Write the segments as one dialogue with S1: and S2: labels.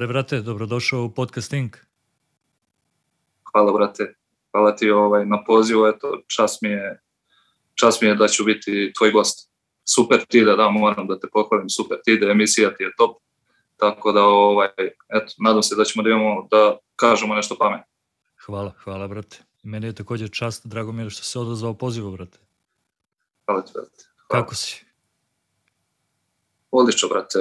S1: Mare, brate, dobrodošao u podcasting.
S2: Hvala, brate. Hvala ti ovaj, na pozivu, eto, čas mi je, čas mi je da ću biti tvoj gost. Super ti da, da, moram da te pohvalim, super ti da emisija ti je top. Tako da, ovaj, eto, nadam se da ćemo da imamo, da kažemo nešto pametno.
S1: Hvala, hvala, brate. Meni je također čast, drago mi je što se odazvao pozivu, brate.
S2: Hvala ti, brate. Hvala.
S1: Kako si?
S2: Odlično, brate.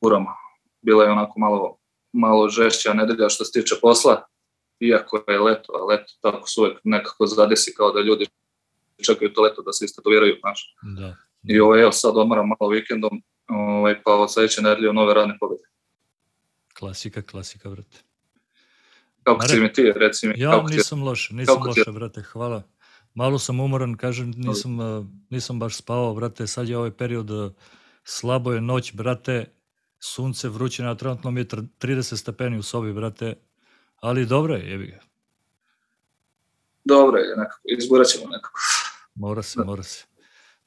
S2: Guramo. Bila je onako malo, malo žešća nedelja što se tiče posla, iako je leto, a leto tako su uvek nekako zadesi kao da ljudi čekaju to leto da se istatoviraju, znaš.
S1: Da.
S2: I ovo, evo, sad odmaram malo vikendom, ovaj, pa od sledeće nedelje nove radne pobjede.
S1: Klasika, klasika, brate.
S2: Kako Mare, si mi ti, reci mi?
S1: Ja
S2: kako
S1: nisam loš, nisam loše, brate, hvala. Malo sam umoran, kažem, nisam, nisam baš spavao, brate, sad je ovaj period, slabo je noć, brate, sunce, vrućina, trenutno mi je 30 stepeni u sobi, brate, ali dobro je, jebi ga.
S2: Dobro je, nekako, izgurat ćemo nekako.
S1: Mora se, da. mora se.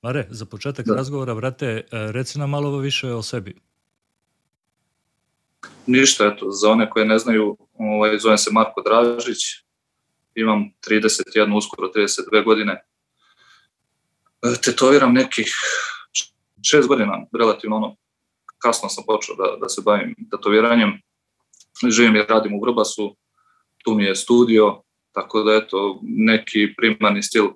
S1: Mare, za početak da. razgovora, brate, reci nam malo više o sebi.
S2: Ništa, eto, za one koje ne znaju, ovaj, zovem se Marko Dražić, imam 31, uskoro 32 godine. E, tetoviram nekih šest godina, relativno ono, kasno sam počeo da, da se bavim tetoviranjem. Živim i radim u Vrbasu, tu mi je studio, tako da eto, neki primarni stil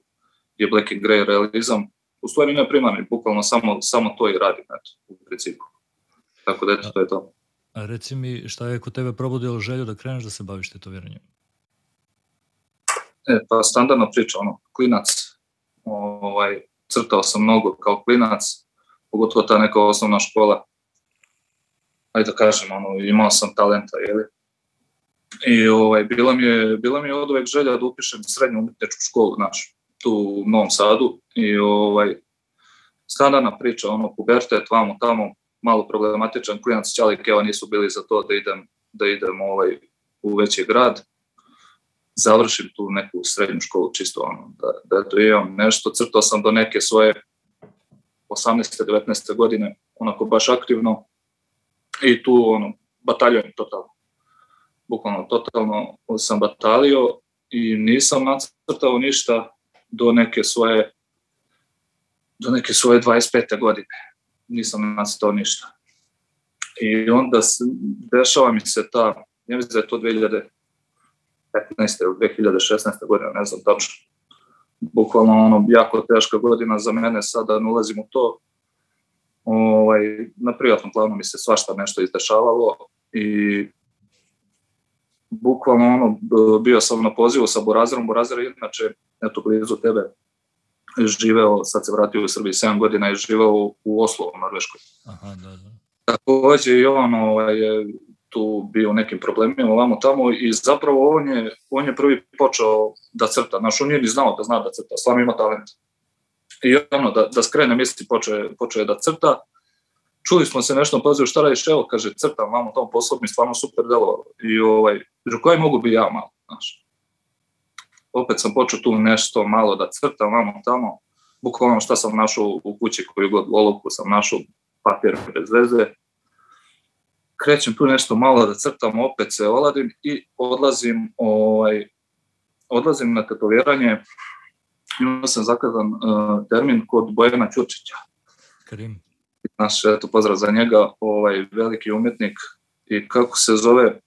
S2: je black and grey realizam. U stvari ne primarni, bukvalno samo, samo to i radim, eto, u principu. Tako da eto, to je to.
S1: A reci mi, šta je kod tebe probudilo želju da kreneš da se baviš tetoviranjem?
S2: E, pa standardna priča, ono, klinac, ovaj, crtao sam mnogo kao klinac, pogotovo ta neka osnovna škola, ajde da kažem, ono, imao sam talenta, jeli? I ovaj, bila, mi je, bila mi je od uvek želja da upišem srednju umetničku školu, znaš, tu u Novom Sadu i ovaj, standardna priča, ono, pubertet, vamo, tamo, malo problematičan, klinac Ćalik, evo nisu bili za to da idem, da idem ovaj, u veći grad, završim tu neku srednju školu čisto ono, da, da to imam nešto, crtao sam do neke svoje 18. 19. godine, onako baš aktivno i tu ono, bataljujem totalno. Bukvalno totalno sam batalio i nisam nacrtao ništa do neke svoje do neke svoje 25. godine. Nisam nacrtao ništa. I onda dešava mi se ta, ja mislim da je to 2000 15. ili 2016. godina, ne znam tačno. Bukvalno ono, jako teška godina za mene, sada ne ulazim u to. Ovaj, na privatnom planu mi se svašta nešto izdešavalo i bukvalno ono, bio sam na pozivu sa Borazerom, Borazer je inače, eto, blizu tebe, živeo, sad se vratio u Srbiji 7 godina i živeo u Oslo, u Norveškoj.
S1: Aha, da, da.
S2: Takođe i on ovaj, je tu bio u nekim problemima ovamo tamo i zapravo on je, on je prvi počeo da crta. Znaš, on nije ni znao da zna da crta, stvarno ima talent. I ono, da, da skrene misli, počeo, počeo da crta. Čuli smo se nešto, pazio šta radiš, evo, kaže, crtam vamo tom poslu, mi stvarno super delovalo. I ovaj, koji mogu bi ja malo, znaš. Opet sam počeo tu nešto malo da crtam vamo tamo. Bukvalno šta sam našao u kući, koju god olovku sam našao, papir bez veze krećem tu nešto malo da crtam, opet se oladim i odlazim, ovaj, odlazim na tetoviranje. Imao sam zakazan uh, termin kod Bojana Ćurčića.
S1: Karim.
S2: Naš, eto, pozdrav za njega, ovaj, veliki umetnik i kako se zove,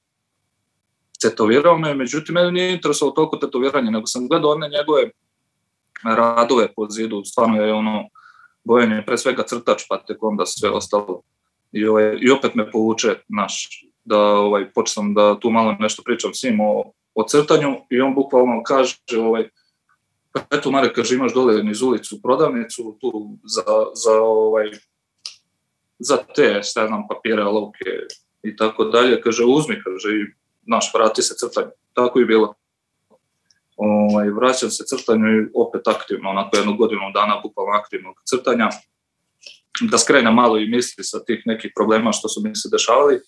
S2: tetovirao me, međutim, mene nije interesovalo toliko tetoviranje, nego sam gledao one njegove radove po zidu, stvarno je ono, Bojan je pre svega crtač, pa tek onda sve ostalo i, ovaj, i opet me povuče naš, da ovaj, počnem da tu malo nešto pričam s njim o, o crtanju i on bukvalno kaže ovaj, eto Marek, kaže imaš dole niz ulicu prodavnicu tu za, za ovaj, za te, šta znam, papire, olovke i tako dalje, kaže uzmi, kaže i naš, vrati se crtanju. Tako i bilo. Ovaj, vraćam se crtanju i opet aktivno, onako jednu godinu dana bukvalno aktivnog crtanja da skrene malo i misli sa tih nekih problema što su mi se dešavali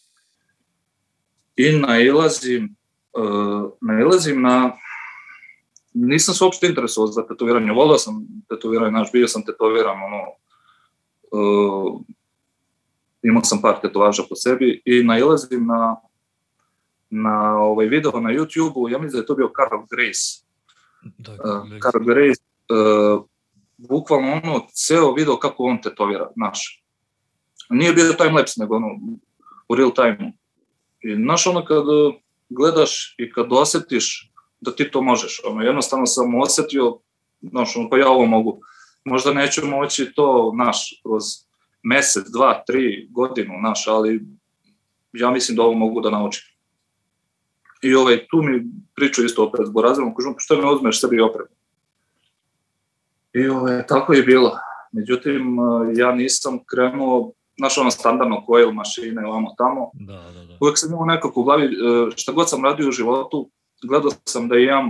S2: i nailazim, uh, nailazim na nisam se uopšte interesovao za tetoviranje, volao sam tetoviranje, znaš, bio sam tetoviran, ono, uh, imao sam par tetovaža po sebi i nailazim na, na ovaj video na YouTube-u, ja mislim da je to bio Carl Grace. Da, uh, Carl Grace, uh, bukvalno ono, ceo video kako on tetovira, naš. Nije bio timelapse, nego ono, u real time. I znaš ono kad gledaš i kad osetiš da ti to možeš, ono, jednostavno sam osetio, znaš, ono, pa ja ovo mogu. Možda neću moći to, naš, kroz mesec, dva, tri godinu, naš, ali ja mislim da ovo mogu da naučim. I ovaj, tu mi priču isto opet s Borazilom, kažem, što ne uzmeš sebi opremu? I ovaj, tako je bilo. Međutim, ja nisam krenuo, znaš ono standardno coil mašine, ovamo tamo.
S1: Da, da, da.
S2: Uvek sam imao nekako u glavi, e, šta god sam radio u životu, gledao sam da imam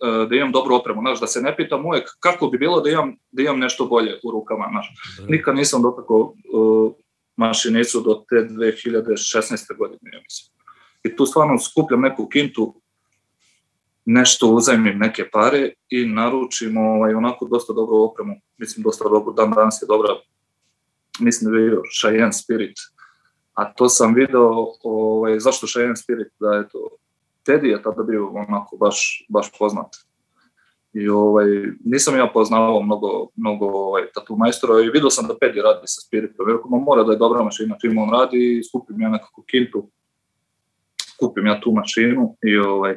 S2: e, da imam dobru opremu, znaš, da se ne pitam uvek kako bi bilo da imam, da imam nešto bolje u rukama, znaš. Nikad nisam dotakao uh, mašinicu do te 2016. godine, ja mislim. I tu stvarno skupljam neku kintu, nešto uzajmim neke pare i naručim ovaj, onako dosta dobru opremu, mislim dosta dobro, dan danas je dobra, mislim da je bio Cheyenne Spirit, a to sam video, ovaj, zašto Cheyenne Spirit, da je to Teddy je tada bio onako baš, baš poznat. I ovaj, nisam ja poznavao mnogo, mnogo ovaj, tatu majstora i vidio sam da Pedi radi sa Spiritom. Rekao, mora da je dobra mašina čim on radi i skupim ja nekako kintu, kupim ja tu mašinu i, ovaj,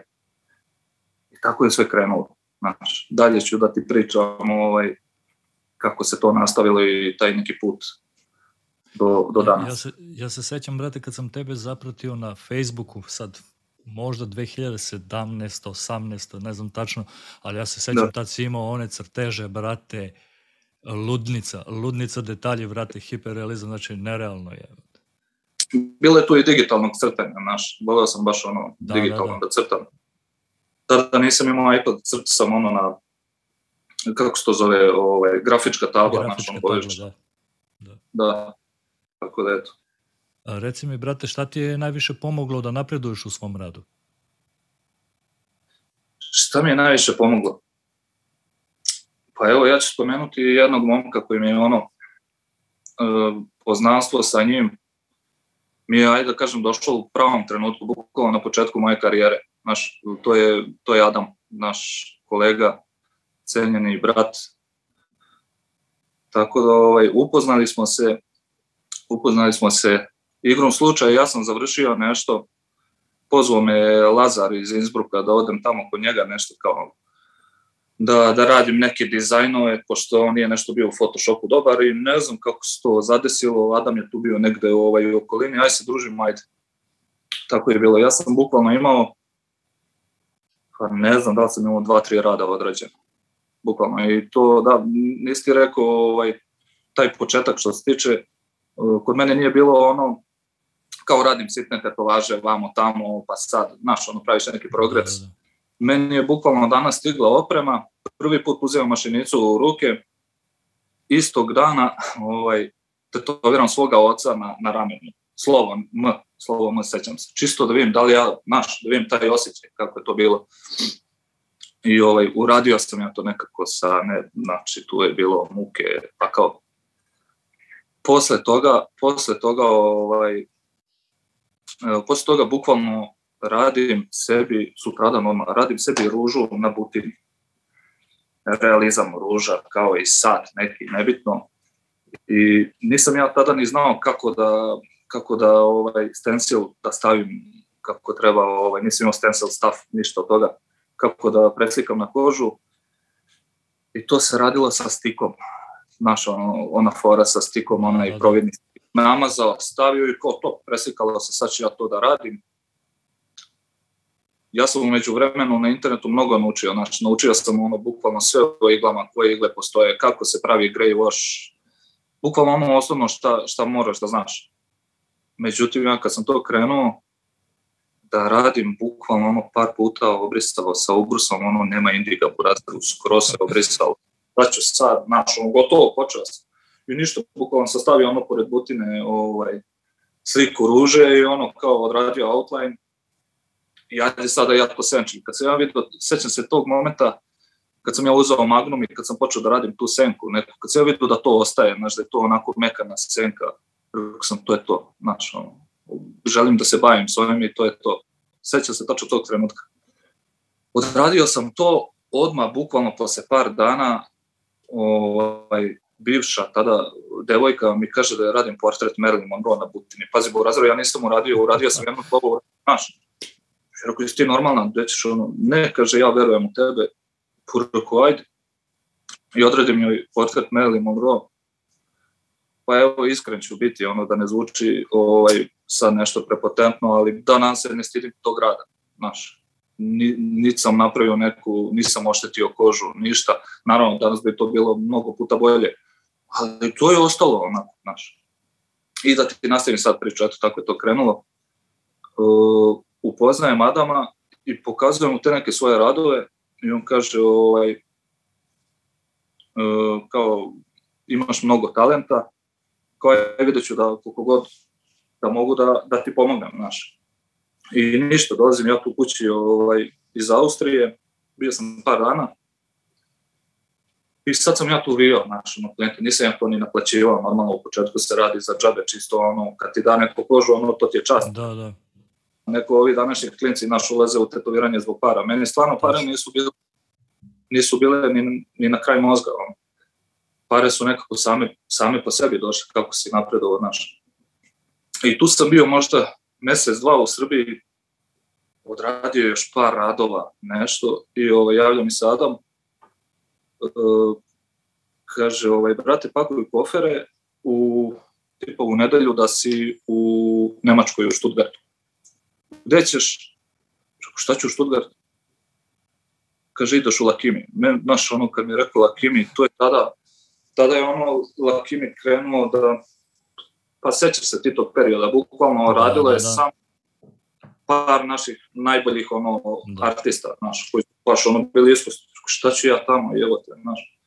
S2: i tako je sve krenulo. Znaš, dalje ću da ti pričam ovaj, kako se to nastavilo i taj neki put do, do danas.
S1: Ja se, ja se sećam, brate, kad sam tebe zapratio na Facebooku, sad možda 2017. 18. ne znam tačno, ali ja se sećam da. tad si imao one crteže, brate, ludnica, ludnica detalji, brate, hiperrealizam, znači nerealno je.
S2: Bilo je tu i digitalnog crtanja, naš, volio sam baš ono da, digitalno da, da. da crtam. Tada nisam imao iPad, crtao sam ono na, kako se to zove, ovaj, grafička tabla, grafička naš, ono, tabla, da. da. Da, tako da eto.
S1: Reci mi, brate, šta ti je najviše pomoglo da napreduješ u svom radu?
S2: Šta mi je najviše pomoglo? Pa evo, ja ću spomenuti jednog momka koji mi je ono, uh, poznanstvo sa njim, mi je, ajde da kažem, došlo u pravom trenutku, bukvalno na početku moje karijere. Naš, to, je, to je Adam, naš kolega, cenjeni brat. Tako da ovaj, upoznali smo se, upoznali smo se igrom slučaja ja sam završio nešto, pozvao me Lazar iz Innsbrucka da odem tamo kod njega nešto kao da, da radim neke dizajnove, pošto on je nešto bio u Photoshopu dobar i ne znam kako se to zadesilo, Adam je tu bio negde u ovaj okolini, aj se družimo, ajde. Tako je bilo. Ja sam bukvalno imao, pa ne znam da li sam imao dva, tri rada odrađeno. Bukvalno. I to, da, nisi ti rekao ovaj, taj početak što se tiče, kod mene nije bilo ono kao radim sitne tetovaže vamo tamo, pa sad, znaš, ono, praviš neki progres. Da, da, da. Meni je bukvalno danas stigla oprema, prvi put uzimam mašinicu u ruke, istog dana ovaj, tetoviram svoga oca na, na ramenu. Slovo M, slovo M, sećam se. Čisto da vidim da li ja, znaš, da vidim taj osjećaj, kako je to bilo. I ovaj, uradio sam ja to nekako sa, ne, znači, tu je bilo muke, pa kao, posle toga, posle toga ovaj, posle toga bukvalno radim sebi, sutradan odmah, radim sebi ružu na butini. Realizam ruža, kao i sat, neki, nebitno. I nisam ja tada ni znao kako da, kako da ovaj, stencil da stavim kako treba, ovaj, nisam imao stencil stav, ništa od toga, kako da preslikam na kožu. I to se radilo sa stikom. Znaš, ono, ona fora sa stikom, onaj da, da. providni namazao, stavio i ko to, preslikalo se, sad ću ja to da radim. Ja sam umeđu vremenu na internetu mnogo naučio, znači naučio sam ono bukvalno sve o iglama, koje igle postoje, kako se pravi grey wash, bukvalno ono osnovno šta, šta moraš da znaš. Međutim, ja kad sam to krenuo, da radim bukvalno ono par puta obrisalo sa ubrusom, ono nema indiga, brate, skoro se obrisalo. Da ću sad, znaš, ono gotovo, počeo sam i ništa, bukvalno sam stavio ono pored butine ovaj, sliku ruže i ono kao odradio outline i ajde sada ja to senčim. Kad sam ja vidio, sećam se tog momenta kad sam ja uzao Magnum i kad sam počeo da radim tu senku, neko, kad sam ja vidio da to ostaje, znaš, da je to onako mekana senka, Rekao sam, to je to, znači, ono, želim da se bavim s ovim i to je to. Sećam se tačno tog trenutka. Odradio sam to odmah, bukvalno posle par dana, ovaj, bivša tada devojka mi kaže da radim portret Marilyn Monroe na Butini. Pazi, bo razrao, ja nisam uradio, uradio sam jednu dogovor, znaš. Rekao, jesi ti normalna, gde ćeš ono, ne, kaže, ja verujem u tebe. Rekao, ajde. I odredim joj portret Marilyn Monroe. Pa evo, iskren ću biti, ono, da ne zvuči ovaj, sad nešto prepotentno, ali da nam se ne stidim tog rada, znaš ni, niti sam napravio neku, nisam oštetio kožu, ništa. Naravno, danas bi to bilo mnogo puta bolje, ali to je ostalo onako, znaš. I da ti nastavim sad priču, eto tako je to krenulo. Uh, upoznajem Adama i pokazujem mu te neke svoje radove i on kaže ovaj, uh, kao imaš mnogo talenta, kao je vidjet ću da koliko god da mogu da, da ti pomognem, znaš. I ništa, dolazim ja tu kući ovaj, iz Austrije, bio sam par dana, I sad sam ja tu vio, znaš, ono, klijente, nisam ja to ni naplaćivao, normalno u početku se radi za džabe, čisto ono, kad ti da neko kožu, ono, to ti je čast.
S1: Da, da.
S2: Neko ovi današnji klinci naš ulaze u tetoviranje zbog para. Meni stvarno pare nisu bile, nisu bile ni, ni na kraj mozga. Ono. Pare su nekako same, same po sebi došle kako si napredovao, znaš. I tu sam bio možda mesec, dva u Srbiji, odradio još par radova, nešto, i ovaj, javlja mi se Adam, uh, kaže, ovaj, brate, pakuj kofere u, tipa, u nedelju da si u Nemačkoj, u Stuttgartu. Gde ćeš? Šta ću u Stuttgartu? Kaže, ideš u Lakimi. Men, znaš, ono, kad mi je rekao Lakimi, to je tada, tada je ono Lakimi krenuo da, pa sećaš se ti tog perioda, bukvalno da, radilo je da, da. samo par naših najboljih ono da. artista, znaš, koji su baš ono bili isto, šta ću ja tamo, evo te, znaš.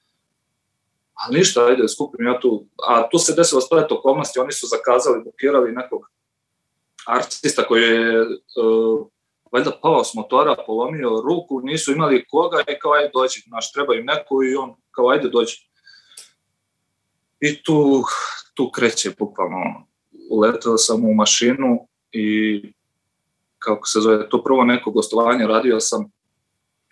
S2: A ništa, ajde, skupim ja tu. A tu se desilo splet okolnosti, oni su zakazali, bukirali nekog artista koji je uh, valjda pao s motora, polomio ruku, nisu imali koga i kao ajde dođi, znaš, treba im neko i on kao ajde dođi. I tu, tu kreće bukvalno. Uletao sam u mašinu i kako se zove, to prvo neko gostovanje radio sam,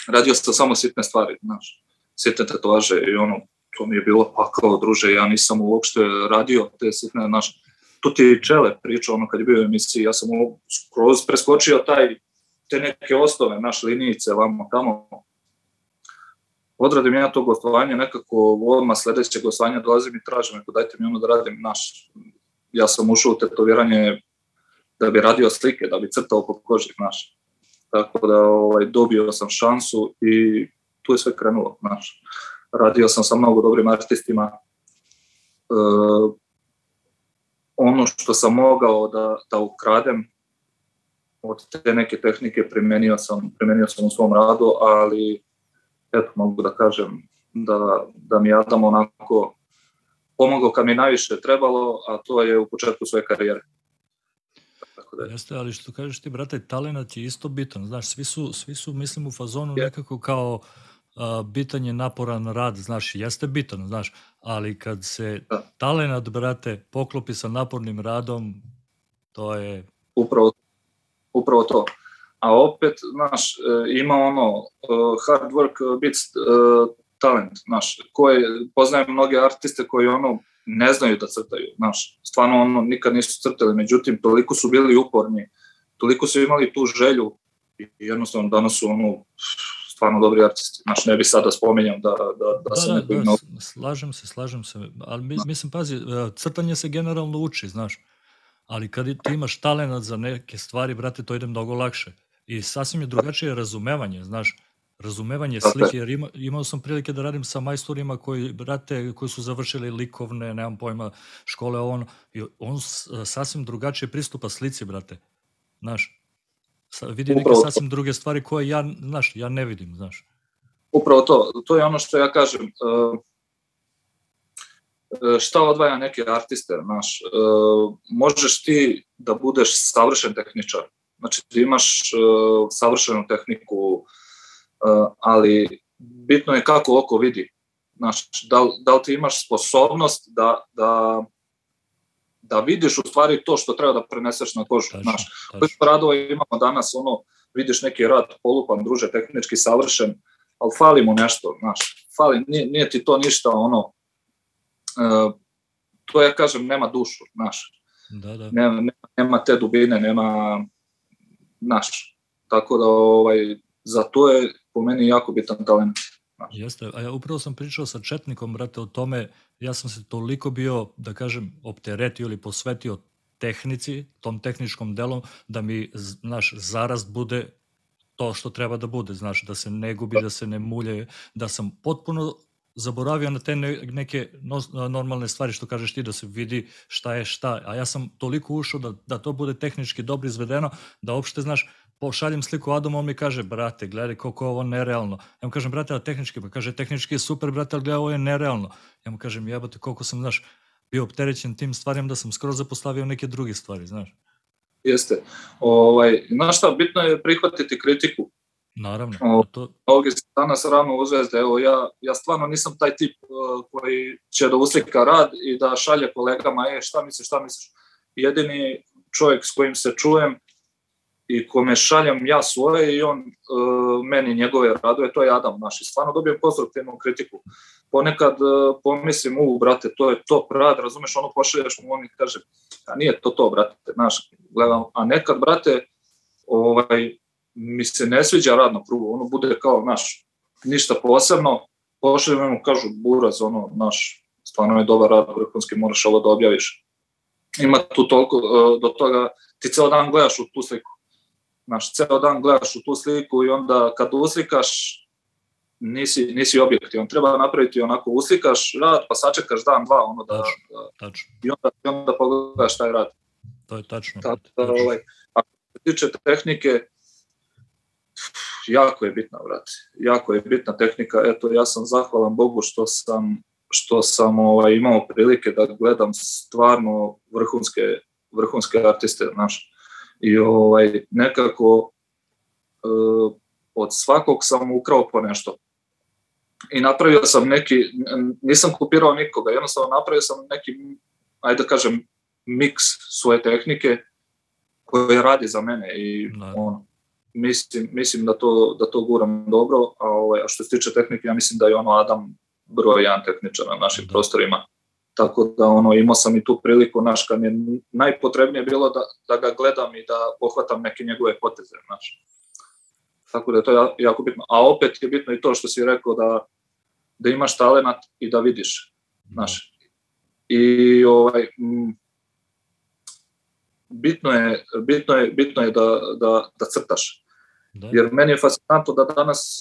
S2: radio sam samo sitne stvari, znaš, sitne tetovaže i ono, to mi je bilo pa kao druže, ja nisam uopšte radio te sitne, znaš, tu ti Čele pričao ono kad je bio u emisiji, ja sam skroz preskočio taj, te neke osnove, naš linijice, vamo tamo, odradim ja to gostovanje, nekako odmah sledeće gostovanje dolazim i tražim, ako dajte mi ono da radim naš, ja sam ušao u tetoviranje da bi radio slike, da bi crtao po koži, znaš. Tako da ovaj, dobio sam šansu i tu je sve krenulo, znaš. Radio sam sa mnogo dobrim artistima. E, ono što sam mogao da, da ukradem od te neke tehnike primenio sam, primenio sam u svom radu, ali eto, mogu da kažem da, da mi Adam onako pomogao kad mi najviše trebalo, a to je u početku svoje karijere.
S1: Tako da... Jeste, ali što kažeš ti, brate, talenat je isto bitan. Znaš, svi su, svi su mislim, u fazonu je. nekako kao a, bitan je naporan rad, znaš, jeste bitan, znaš, ali kad se da. talenat, brate, poklopi sa napornim radom, to je...
S2: Upravo, upravo to. A opet, znaš, e, ima ono, e, hard work beats e, talent, znaš, koje, poznajem mnoge artiste koji ono, ne znaju da crtaju, znaš, stvarno ono, nikad nisu crtali, međutim, toliko su bili uporni, toliko su imali tu želju i jednostavno danas su ono, stvarno dobri artisti, znaš, ne bi sada spominjam da, da, da, da se
S1: da, da, da, slažem se, slažem se, ali mi, mislim, pazi, e, crtanje se generalno uči, znaš, ali kad ti imaš talenat za neke stvari, brate, to ide mnogo lakše. I sasvim je drugačije razumevanje, znaš, razumevanje slike, jer ima, imao sam prilike da radim sa majstorima koji, brate, koji su završili likovne, nemam pojma, škole, on, i on sasvim drugačije pristupa slici, brate. Znaš, vidi neke sasvim druge stvari koje ja, znaš, ja ne vidim, znaš.
S2: Upravo to, to je ono što ja kažem, uh, šta odvaja neke artiste, znaš, uh, možeš ti da budeš savršen tehničar, znači ti imaš uh, savršenu tehniku, ali bitno je kako oko vidi. Znaš, da, da li ti imaš sposobnost da, da, da vidiš u stvari to što treba da preneseš na kožu. Tačno, znaš, koliko radova imamo danas, ono, vidiš neki rad polupan, druže, tehnički savršen, ali fali mu nešto, znaš, fali, nije, nije ti to ništa, ono, uh, to ja kažem, nema dušu, znaš,
S1: da, da.
S2: Nema, nema, nema te dubine, nema, znaš, tako da, ovaj, za to je po meni jako bitan talent.
S1: Jeste, a ja upravo sam pričao sa Četnikom, brate, o tome, ja sam se toliko bio, da kažem, opteretio ili posvetio tehnici, tom tehničkom delom, da mi naš zarast bude to što treba da bude, znaš, da se ne gubi, da se ne mulje, da sam potpuno zaboravio na te neke normalne stvari što kažeš ti da se vidi šta je šta, a ja sam toliko ušao da, da to bude tehnički dobro izvedeno, da uopšte, znaš, pošaljem sliku Adamu, on mi kaže, brate, gledaj koliko je ovo nerealno. Ja mu kažem, brate, a tehnički? Pa kaže, tehnički je super, brate, ali gledaj, ovo je nerealno. Ja mu kažem, jebate, koliko sam, znaš, bio opterećen tim stvarima da sam skoro zapostavio neke druge stvari, znaš.
S2: Jeste. Ovaj, znaš šta, bitno je prihvatiti kritiku.
S1: Naravno. O,
S2: to... Ovdje se danas rano u Zvezde, evo ja, ja stvarno nisam taj tip uh, koji će da uslika rad i da šalje kolegama, e, šta misliš, šta misliš. Jedini čovjek s kojim se čujem i kome šaljem ja svoje i on uh, meni njegove radove, to je Adam naš. I stvarno dobijem konstruktivnu kritiku. Ponekad uh, pomislim, u, brate, to je to rad, razumeš, ono pošalješ mu, on i kaže, a nije to to, brate, znaš, gledam, a nekad, brate, ovaj, mi se ne sviđa rad na krugu, ono bude kao, naš, ništa posebno, pošaljem mu, kažu, buraz, ono, naš, stvarno je dobar rad, vrhunski, moraš ovo da objaviš. Ima tu toliko, uh, do toga, ti ceo dan gledaš u tu sliku Znaš, ceo dan gledaš u tu sliku i onda kad uslikaš, nisi, nisi objektivan. Treba napraviti onako, uslikaš rad, pa sačekaš dan, dva, ono da,
S1: tačno, da tačno.
S2: i onda, i onda pogledaš taj rad.
S1: To je tačno.
S2: Tako da, ovaj, ako se tiče tehnike, jako je bitna, brate. Jako je bitna tehnika. Eto, ja sam zahvalan Bogu što sam što sam ovaj, imao prilike da gledam stvarno vrhunske, vrhunske artiste, znaš i ovaj, nekako uh, od svakog sam ukrao po nešto. I napravio sam neki, nisam kopirao nikoga, jednostavno napravio sam neki, ajde da kažem, miks svoje tehnike koje radi za mene i no. on, mislim, mislim da, to, da to guram dobro, a, ovaj, a što se tiče tehnike, ja mislim da je ono Adam broj jedan tehničar na našim da. prostorima. Tako da ono, imao sam i tu priliku, naš, kad mi je najpotrebnije bilo da, da ga gledam i da pohvatam neke njegove poteze, znaš. Tako da je to jako bitno. A opet je bitno i to što si rekao da, da imaš talenat i da vidiš, znaš. I ovaj, m, bitno je, bitno je, bitno je da, da, da crtaš. Da. Jer meni je fascinantno da danas,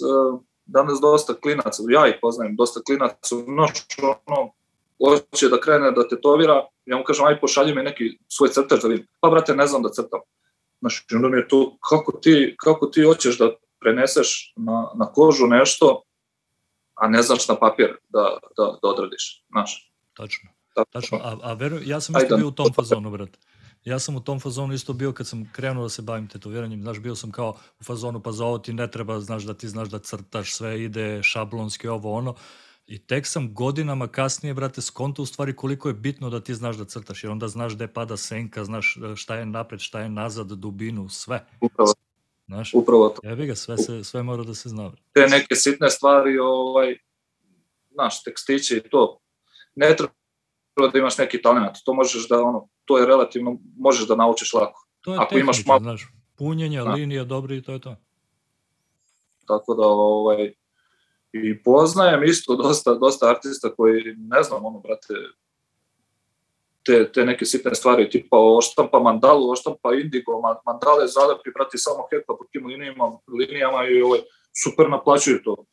S2: danas dosta klinaca, ja ih poznajem, dosta klinaca, noć, ono, hoće da krene da tetovira, ja mu kažem, aj pošalji mi neki svoj crtež da vidim. Pa, brate, ne znam da crtam. Znači, onda mi je to, kako ti, kako ti hoćeš da preneseš na, na kožu nešto, a ne znaš na papir da, da, da odradiš, znaš.
S1: Tačno. Tačno. A, a veru, ja sam isto bio u tom fazonu, brate. Ja sam u tom fazonu isto bio kad sam krenuo da se bavim tetoviranjem, znaš, bio sam kao u fazonu, pa za ovo ti ne treba, znaš da ti znaš da crtaš, sve ide šablonski, ovo ono. I tek sam godinama kasnije, brate, skonto u stvari koliko je bitno da ti znaš da crtaš, jer onda znaš gde pada senka, znaš e, šta je napred, šta je nazad, dubinu, sve.
S2: Upravo.
S1: Znaš,
S2: Upravo to.
S1: Evi ga, sve, se, sve mora da se zna.
S2: Te neke sitne stvari, ovaj, znaš, tekstiće i to, ne treba da imaš neki talent, to možeš da, ono, to je relativno, možeš da naučiš lako.
S1: To je Ako tehnika, imaš malo... znaš, punjenje, da. linija, dobri i to je to.
S2: Tako da, ovaj, I poznajem isto dosta, dosta artista koji, ne znam, ono, brate, te, te neke sitne stvari, tipa oštampa mandalu, oštampa indigo, mandale zalepi, brati, samo hekla po tim linijama, linijama i ovaj, super naplaćuju to.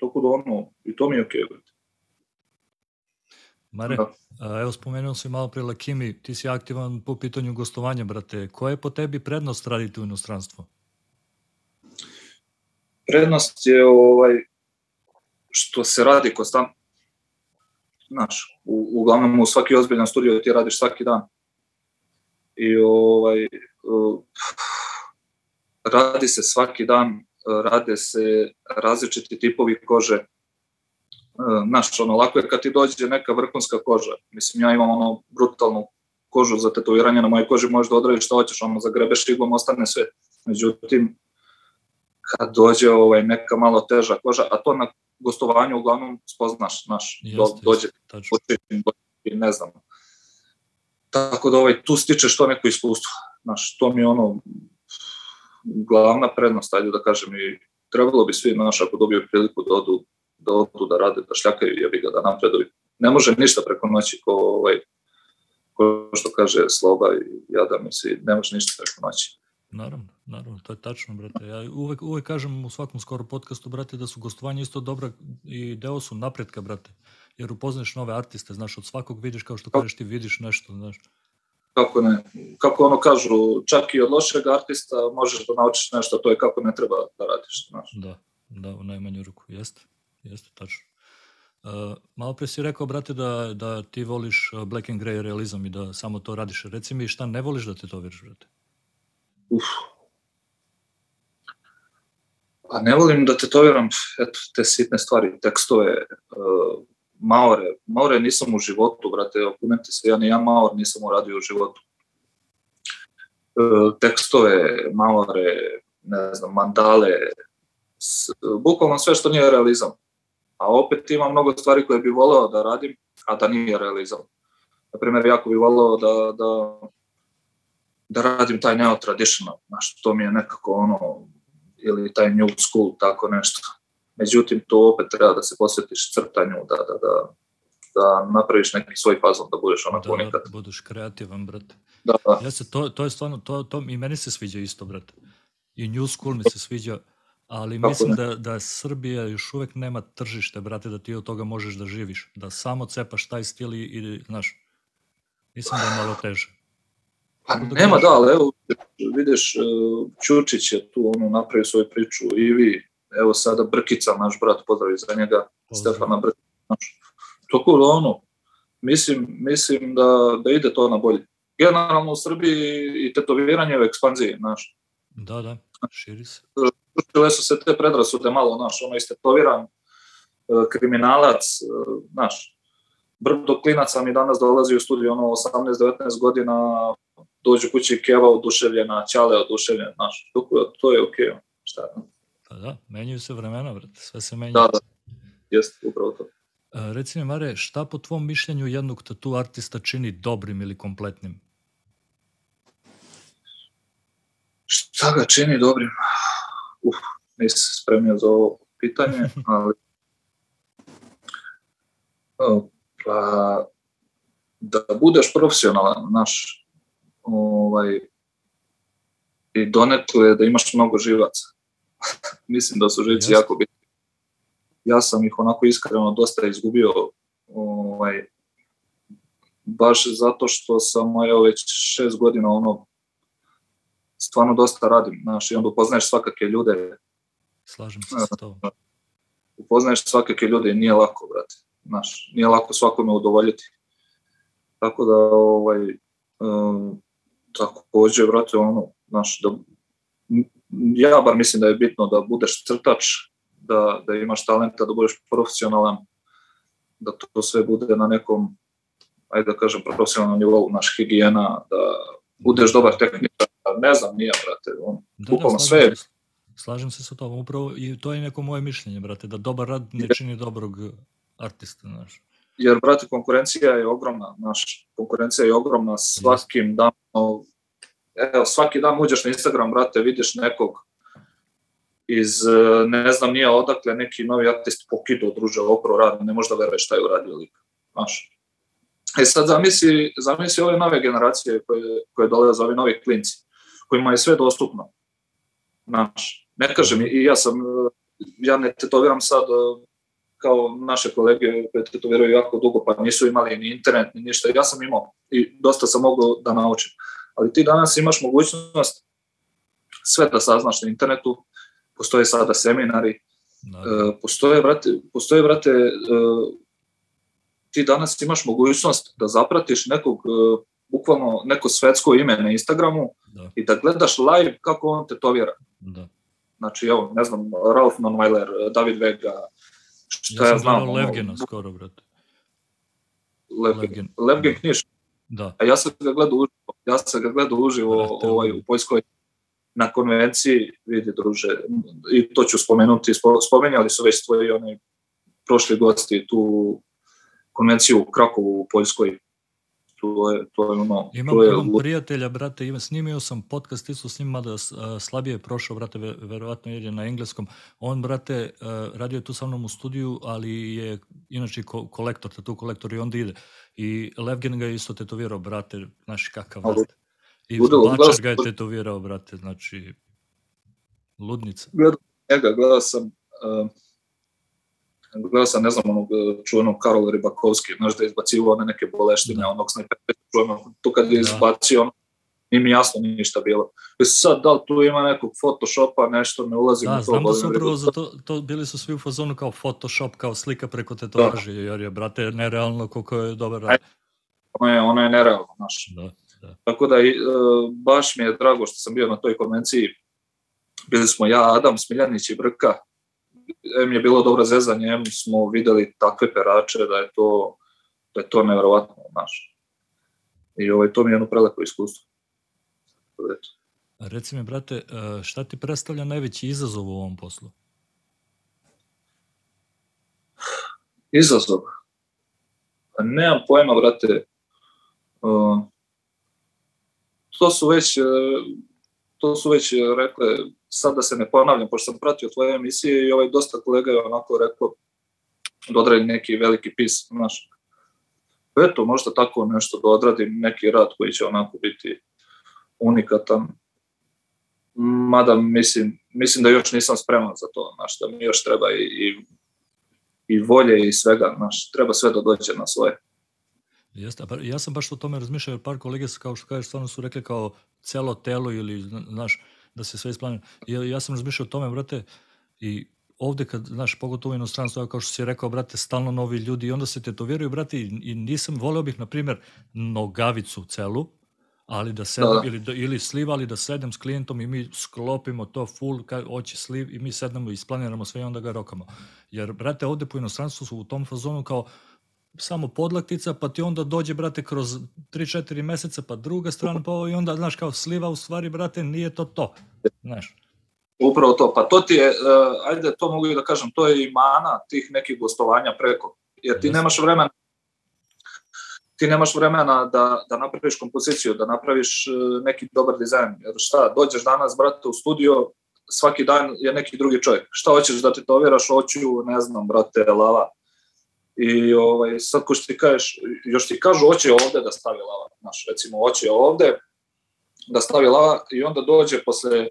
S2: Tako da ono, i to mi je okej, okay, brate.
S1: Mare, da. a, evo spomenuo si malo pre Lakimi, ti si aktivan po pitanju gostovanja, brate. Koja je po tebi prednost raditi u inostranstvu?
S2: Prednost je ovaj, što se radi konstantno. Znaš, u, uglavnom u svaki ozbiljan studio ti radiš svaki dan. I ovaj, uh, radi se svaki dan, rade se različiti tipovi kože. Uh, znaš, ono, lako je kad ti dođe neka vrhunska koža. Mislim, ja imam ono brutalnu kožu za tetoviranje na mojoj koži, možeš da odradiš šta hoćeš, ono, zagrebeš iglom, ostane sve. Međutim, kad dođe ovaj, neka malo teža koža, a to na gostovanju uglavnom spoznaš, naš, do, dođe, dođe, ne znam. Tako da ovaj, tu stičeš to neko iskustvo. Znaš, to mi je ono glavna prednost, ajde da kažem, i trebalo bi svi, znaš, ako dobiju priliku da odu, da odu da rade, da šljakaju, jebi ga, da napreduju. Ne može ništa preko noći, ko, ovaj, ko što kaže Sloba i Jada misli, ne može ništa preko noći.
S1: Naravno, naravno, to je tačno, brate. Ja uvek, uvek kažem u svakom skoro podcastu, brate, da su gostovanja isto dobra i deo su napretka, brate. Jer upoznaš nove artiste, znaš, od svakog vidiš, kao što kažeš, ti vidiš nešto, znaš.
S2: Kako ne, kako ono kažu, čak i od lošeg artista možeš da naučiš nešto, to je kako ne treba da radiš, znaš.
S1: Da, da, u najmanju ruku, jeste, jeste, tačno. Uh, malo pre si rekao, brate, da, da ti voliš black and grey realizam i da samo to radiš. Reci mi šta ne voliš da te to veriš, brate?
S2: Uf. Pa ne volim da tetoviram eto, te sitne stvari, tekstove, uh, maore. Maore nisam u životu, brate, opunete se, ja nijedan maor nisam uradio u životu. Uh, tekstove, maore, ne znam, mandale, s, bukvalno sve što nije realizam. A opet ima mnogo stvari koje bi voleo da radim, a da nije realizam. Naprimjer, jako bi voleo da, da da radim taj neo traditional, znaš, to mi je nekako ono, ili taj new school, tako nešto. Međutim, to opet treba da se posvetiš crtanju, da, da, da, da napraviš neki svoj fazon, da budeš onako da,
S1: nekad. Da, budeš kreativan, brate.
S2: Da, da.
S1: Ja se, to, to je stvarno, to, to, i meni se sviđa isto, brate. I new school mi se sviđa, ali Kako mislim ne? da, da Srbija još uvek nema tržište, brate, da ti od toga možeš da živiš. Da samo cepaš taj stil i, i znaš, mislim da je malo teže.
S2: Pa nema da, ali evo, vidiš, e, Ćučić je tu ono, napravio svoju priču i vi, evo sada Brkica, naš brat, pozdravi za njega, Pozdrav. Stefana Brkica, naš. Toko da ono, mislim, mislim da, da ide to na bolje. Generalno u Srbiji i tetoviranje u ekspanziji, znaš.
S1: Da, da, širi se.
S2: Učile su se te predrasude malo, znaš, ono istetoviran, e, kriminalac, e, znaš, brdo klinaca mi danas dolazi u studiju, ono, 18-19 godina, dođu kući Keva oduševljena, Ćale oduševljen, znaš, to, to je okej, okay, šta je.
S1: Pa da, menjaju se vremena, brate, sve se menja.
S2: Da, da, jeste, upravo to.
S1: A, reci mi, Mare, šta po tvom mišljenju jednog tatu artista čini dobrim ili kompletnim?
S2: Šta ga čini dobrim? Uf, nisam se spremio za ovo pitanje, ali pa da budeš profesionalan, naš, ovaj, i donekle da imaš mnogo živaca. Mislim da su živci yes. jako bitni. Ja sam ih onako iskreno dosta izgubio ovaj, baš zato što sam evo već šest godina ono stvarno dosta radim, znaš, i onda upoznaješ svakake ljude.
S1: Slažem se sa to.
S2: Upoznaješ svakake ljude i nije lako, brate. Znaš, nije lako svakome udovoljiti. Tako da, ovaj, um, takođe, vrate, ono, znaš, da, ja bar mislim da je bitno da budeš crtač, da, da imaš talenta, da budeš profesionalan, da to sve bude na nekom, ajde da kažem, profesionalnom nivou, naš higijena, da budeš dobar tehničar, ne znam, nije, brate, on, da, da, sve je.
S1: Slažem se sa tobom, upravo i to je neko moje mišljenje, brate, da dobar rad ne čini dobrog artista, znaš
S2: jer, brate, konkurencija je ogromna, naš, konkurencija je ogromna svakim danom, evo, svaki dan uđeš na Instagram, brate, vidiš nekog iz, ne znam nije odakle, neki novi artist pokido, druže, okro radi, ne možda veruješ šta je uradio lik, znaš. E sad zamisli, zamisli ove nove generacije koje, koje dolaze, ovi novi klinci, kojima je sve dostupno, znaš. Ne kažem, i ja sam, ja ne tetoviram sad kao naše kolege koje tetoviraju jako dugo, pa nisu imali ni internet, ni ništa. Ja sam imao i dosta sam mogao da naučim. Ali ti danas imaš mogućnost sve da saznaš na internetu, postoje sada seminari, da. Uh, postoje, vrate, postoje, vrate, uh, ti danas imaš mogućnost da zapratiš nekog, uh, bukvalno neko svetsko ime na Instagramu da. i da gledaš live kako on tetovira. Da. Znači, evo, ne znam, Ralph Nonweiler, David Vega,
S1: Šta ja, ja znam? Levgena skoro, brate.
S2: Levgen. Levgen Knjiš.
S1: Da.
S2: A ja sam ga gledao uživo, ja sam ga gledao uživo
S1: Brate,
S2: ovaj, u Poljskoj na konvenciji, vidi druže, i to ću spomenuti, spo- spomenjali su već tvoji oni prošli gosti tu konvenciju u Krakovu u Poljskoj. To je, to je ono,
S1: Imam,
S2: to je
S1: imam prijatelja, brate, ima, snimio sam podcast isto s njim, mada slabije je prošao, brate, ve- verovatno jer je na engleskom. On, brate, radio je tu sa mnom u studiju, ali je inače ko, kolektor, tu kolektor i onda ide. I Levgen ga je isto tetovirao, brate, znaš kakav,
S2: Ali-
S1: brate. I Bačar ga je tetovirao, brate, znači, ludnica.
S2: gledao njega, gledao sam uh, gledao sam, ne znam, onog uh, čuvenog Karola Ribakovski, znaš da je izbacivo one neke boleštine,
S1: Da.
S2: onog snajpera čuvenog, tu kad je
S1: Da.
S2: izbacio, on, nije mi jasno ništa bilo. I sad, da li tu ima nekog photoshopa, nešto, ne ulazim
S1: Da,
S2: u to.
S1: znam da su upravo za to, to bili su svi u fazonu kao Photoshop, kao slika preko tetovaže, jer je, brate, nerealno koliko je dobar rad.
S2: Ono je, ono je nerealno, znaš.
S1: Da, da.
S2: Tako da, e, baš mi je drago što sam bio na toj konvenciji. Bili smo ja, Adam, Smiljanić i Brka. Em je bilo dobro zezanje, em smo videli takve perače da je to, da je to nevjerovatno, znaš. I ovaj, to mi je jedno prelepo iskustvo. Da, eto.
S1: Reci mi, brate, e, šta ti predstavlja najveći izazov u ovom poslu?
S2: Izazov. Pa nemam pojma, brate. Uh, to su već, uh, to su već rekle, sad da se ne ponavljam, pošto sam pratio tvoje emisije i ovaj dosta kolega je onako rekao da odradim neki veliki pis, znaš. Eto, možda tako nešto da odradim, neki rad koji će onako biti unikatan. Mada mislim, mislim da još nisam spreman za to, znaš, da mi još treba i, i i volje i svega, znaš, treba sve da dođe na svoje.
S1: Jeste, pa ja sam baš o tome razmišljao, jer par kolege su, kao što kažeš, stvarno su rekli kao celo telo ili, zna- znaš, da se sve isplanira. Ja, ja sam razmišljao o tome, brate, i ovde kad, znaš, pogotovo u inostranstvu, kao što si rekao, brate, stalno novi ljudi i onda se tetoviraju, brate, i, i nisam, voleo bih, na primjer, nogavicu celu, ali da sedem,
S2: Da, da.
S1: ili, da, ili sliv, ali da sedem s klijentom i mi sklopimo to full, ka, hoće sliv i mi sednemo i isplaniramo sve i onda ga rokamo. Jer, brate, ovde po inostranstvu su u tom fazonu kao, samo podlaktica, pa ti onda dođe, brate, kroz 3-4 meseca, pa druga strana, pa ovo i onda, znaš, kao sliva u stvari, brate, nije to to. Znaš,
S2: Upravo to, pa to ti je, uh, ajde to mogu i da kažem, to je i mana tih nekih gostovanja preko, jer ti
S1: Jeste.
S2: nemaš vremena ti nemaš vremena da, da napraviš kompoziciju, da napraviš uh, neki dobar dizajn. Jer šta, dođeš danas, brate, u studio, svaki dan je neki drugi čovjek. Šta hoćeš da tetoviraš, hoću, ne znam, brate, lava. I ovaj, sad ko što ti kažeš, još ti kažu hoće ovde da stavi lava. Znaš, recimo, hoće ovde da stavi lava i onda dođe posle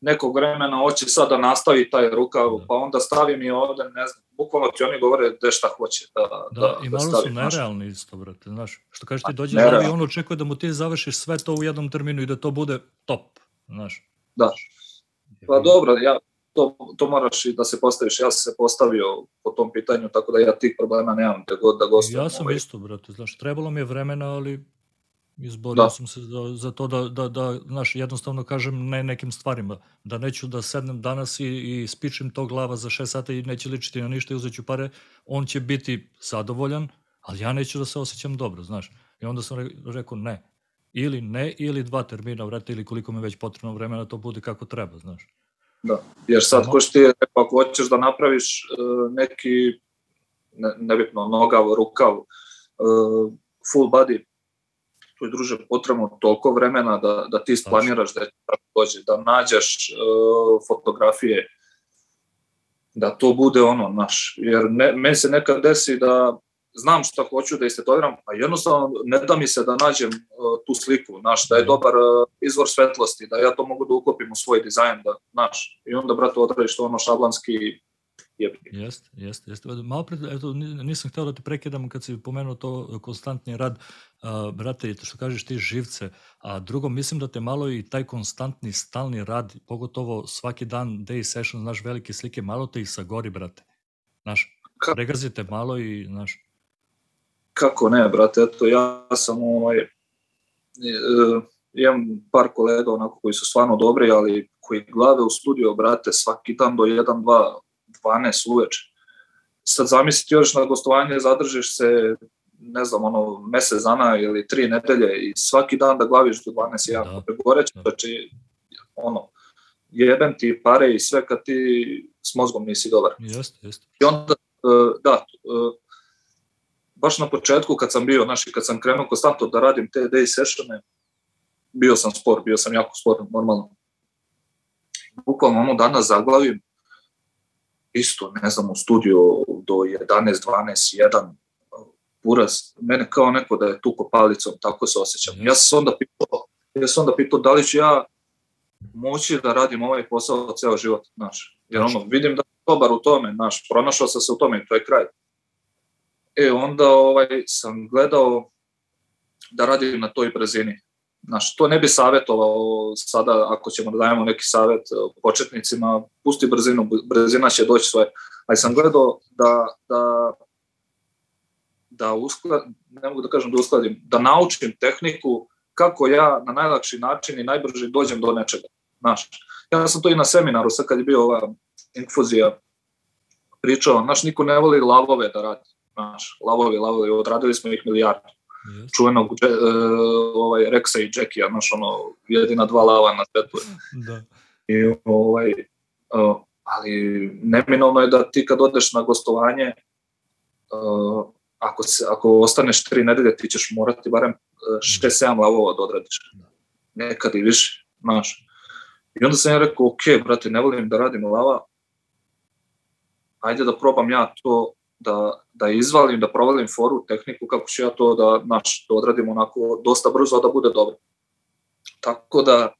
S2: nekog vremena hoće sad da nastavi taj rukav,
S1: Da.
S2: pa onda stavi mi ovde, ne znam, bukvalno ti oni govore gde šta hoće da,
S1: da,
S2: da,
S1: i
S2: da
S1: malo
S2: stavi.
S1: su
S2: znaš.
S1: nerealni isto, brate, znaš, što kažeš ti dođe
S2: nerealno.
S1: novi, on očekuje da mu ti završiš sve to u jednom terminu i da to bude top, znaš.
S2: Da. Pa dobro, ja, to, to moraš i da se postaviš. Ja sam se postavio po tom pitanju, tako da ja tih problema nemam gde god da gostujem.
S1: Ja sam
S2: ovaj.
S1: isto, brate, znaš, trebalo mi je vremena, ali izborio
S2: Da.
S1: sam se za, za to da, da, da, znaš, jednostavno kažem ne nekim stvarima, da neću da sednem danas i, i spičim to glava za 6 sata i neće ličiti na ništa i uzet ću pare, on će biti zadovoljan, ali ja neću da se osjećam dobro, znaš. I onda sam re, rekao ne. Ili ne, ili dva termina, vrate, ili koliko mi već potrebno vremena, to bude kako treba, znaš.
S2: Da. Jer sad, ko što ti je rekao, ako hoćeš da napraviš uh, neki, ne, nebitno, nogav, rukav, uh, full body, tu je druže potrebno toliko vremena da, da ti splaniraš da dođe, da nađeš uh, fotografije, da to bude ono, naš, jer ne, meni se nekad desi da znam šta hoću da istetoviram, a jednostavno ne da mi se da nađem uh, tu sliku, znaš, da je
S1: Mhm.
S2: dobar uh, izvor svetlosti, da ja to mogu da uklopim u svoj dizajn, da, znaš, i onda, brate, odradiš to ono šablanski jebi.
S1: Jeste, jeste, jeste. Malo pre, eto, ni- nisam hteo da te prekidam kad si pomenuo to konstantni rad, uh, brate, i to što kažeš ti živce, a drugo, mislim da te malo i taj konstantni, stalni rad, pogotovo svaki dan day session, znaš, velike slike, malo te i sagori, brate. Znaš, pregazite malo i, znaš,
S2: Kako ne, brate, eto, ja sam ovaj, e, imam par kolega onako koji su stvarno dobri, ali koji glave u studio, brate, svaki dan do 1, 2, 12 uveče. Sad zamisliti još na gostovanje, zadržiš se ne znam, ono, mesec dana ili tri nedelje i svaki dan da glaviš do 12 jako da. pregoreće, da. znači, ono, jebem ti pare i sve kad ti s mozgom nisi dobar.
S1: Jeste, jeste.
S2: I onda, uh, da, uh, baš na početku kad sam bio, znači kad sam krenuo konstantno da radim te day sessione, bio sam spor, bio sam jako spor, normalno. Bukvalno ono danas zaglavim, isto, ne znam, u studiju do 11, 12, 1, buraz, mene kao neko da je tuko palicom, tako se osjećam. Ja sam onda pitao, ja sam onda pitao da li ću ja moći da radim ovaj posao ceo život, znaš. Jer ono, vidim da sam dobar u tome, znaš, pronašao sam se u tome i to je kraj. E, onda ovaj, sam gledao da radim na toj brzini. Znaš, to ne bi savjetovao sada, ako ćemo da dajemo neki savjet početnicima, pusti brzinu, brzina će doći svoje. Ali sam gledao da, da, da uskladim, ne mogu da kažem da uskladim, da naučim tehniku kako ja na najlakši način i najbrže dođem do nečega. Znaš, ja sam to i na seminaru, sad kad je bio ova infuzija, pričao, znaš, niko ne voli lavove da radi. Znaš, lavovi, lavovi, odradili smo ih milijardu. Yes. Čuvenog uh, ovaj, Rexa i Jackija, znaš, ono, jedina dva lava na svetu. da. I, ovaj, uh, ali neminovno je da ti kad odeš na gostovanje, uh, ako, se, ako ostaneš tri nedelje, ti ćeš morati barem 6-7 lavova da odradiš. Nekad i više, znaš. I onda sam ja rekao, ok, brate, ne volim da radim lava, ajde da probam ja to da, da izvalim, da provalim foru, tehniku, kako ću ja to da, naš, da odradim onako dosta brzo, da bude dobro. Tako da,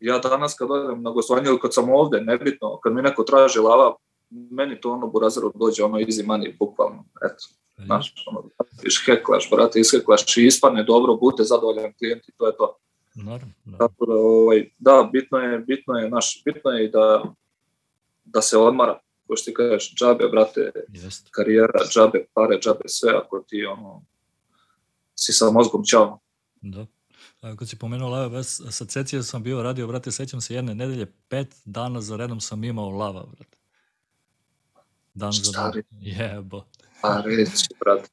S2: ja danas kad odem na gostovanje ili kad sam ovde, nebitno, kad mi neko traži lava, meni to ono burazeru dođe ono easy money, bukvalno, eto. Znaš, ono, heklaš, brate, isheklaš i ispane dobro, bude zadovoljan klijent i to je to.
S1: Naravno.
S2: Tako da, ovaj, da, bitno je, bitno je, naš, bitno je da, da se odmara, ko što ti kažeš, džabe, brate,
S1: Jest.
S2: karijera, džabe, pare, džabe, sve, ako ti, ono, si sa mozgom čao.
S1: Da. A, kad si pomenuo lava, sa Cecija sam bio radio, brate, sećam se jedne nedelje, pet dana za redom sam imao lava, brate. Dan za dan. Jebo.
S2: Pa reći, brate.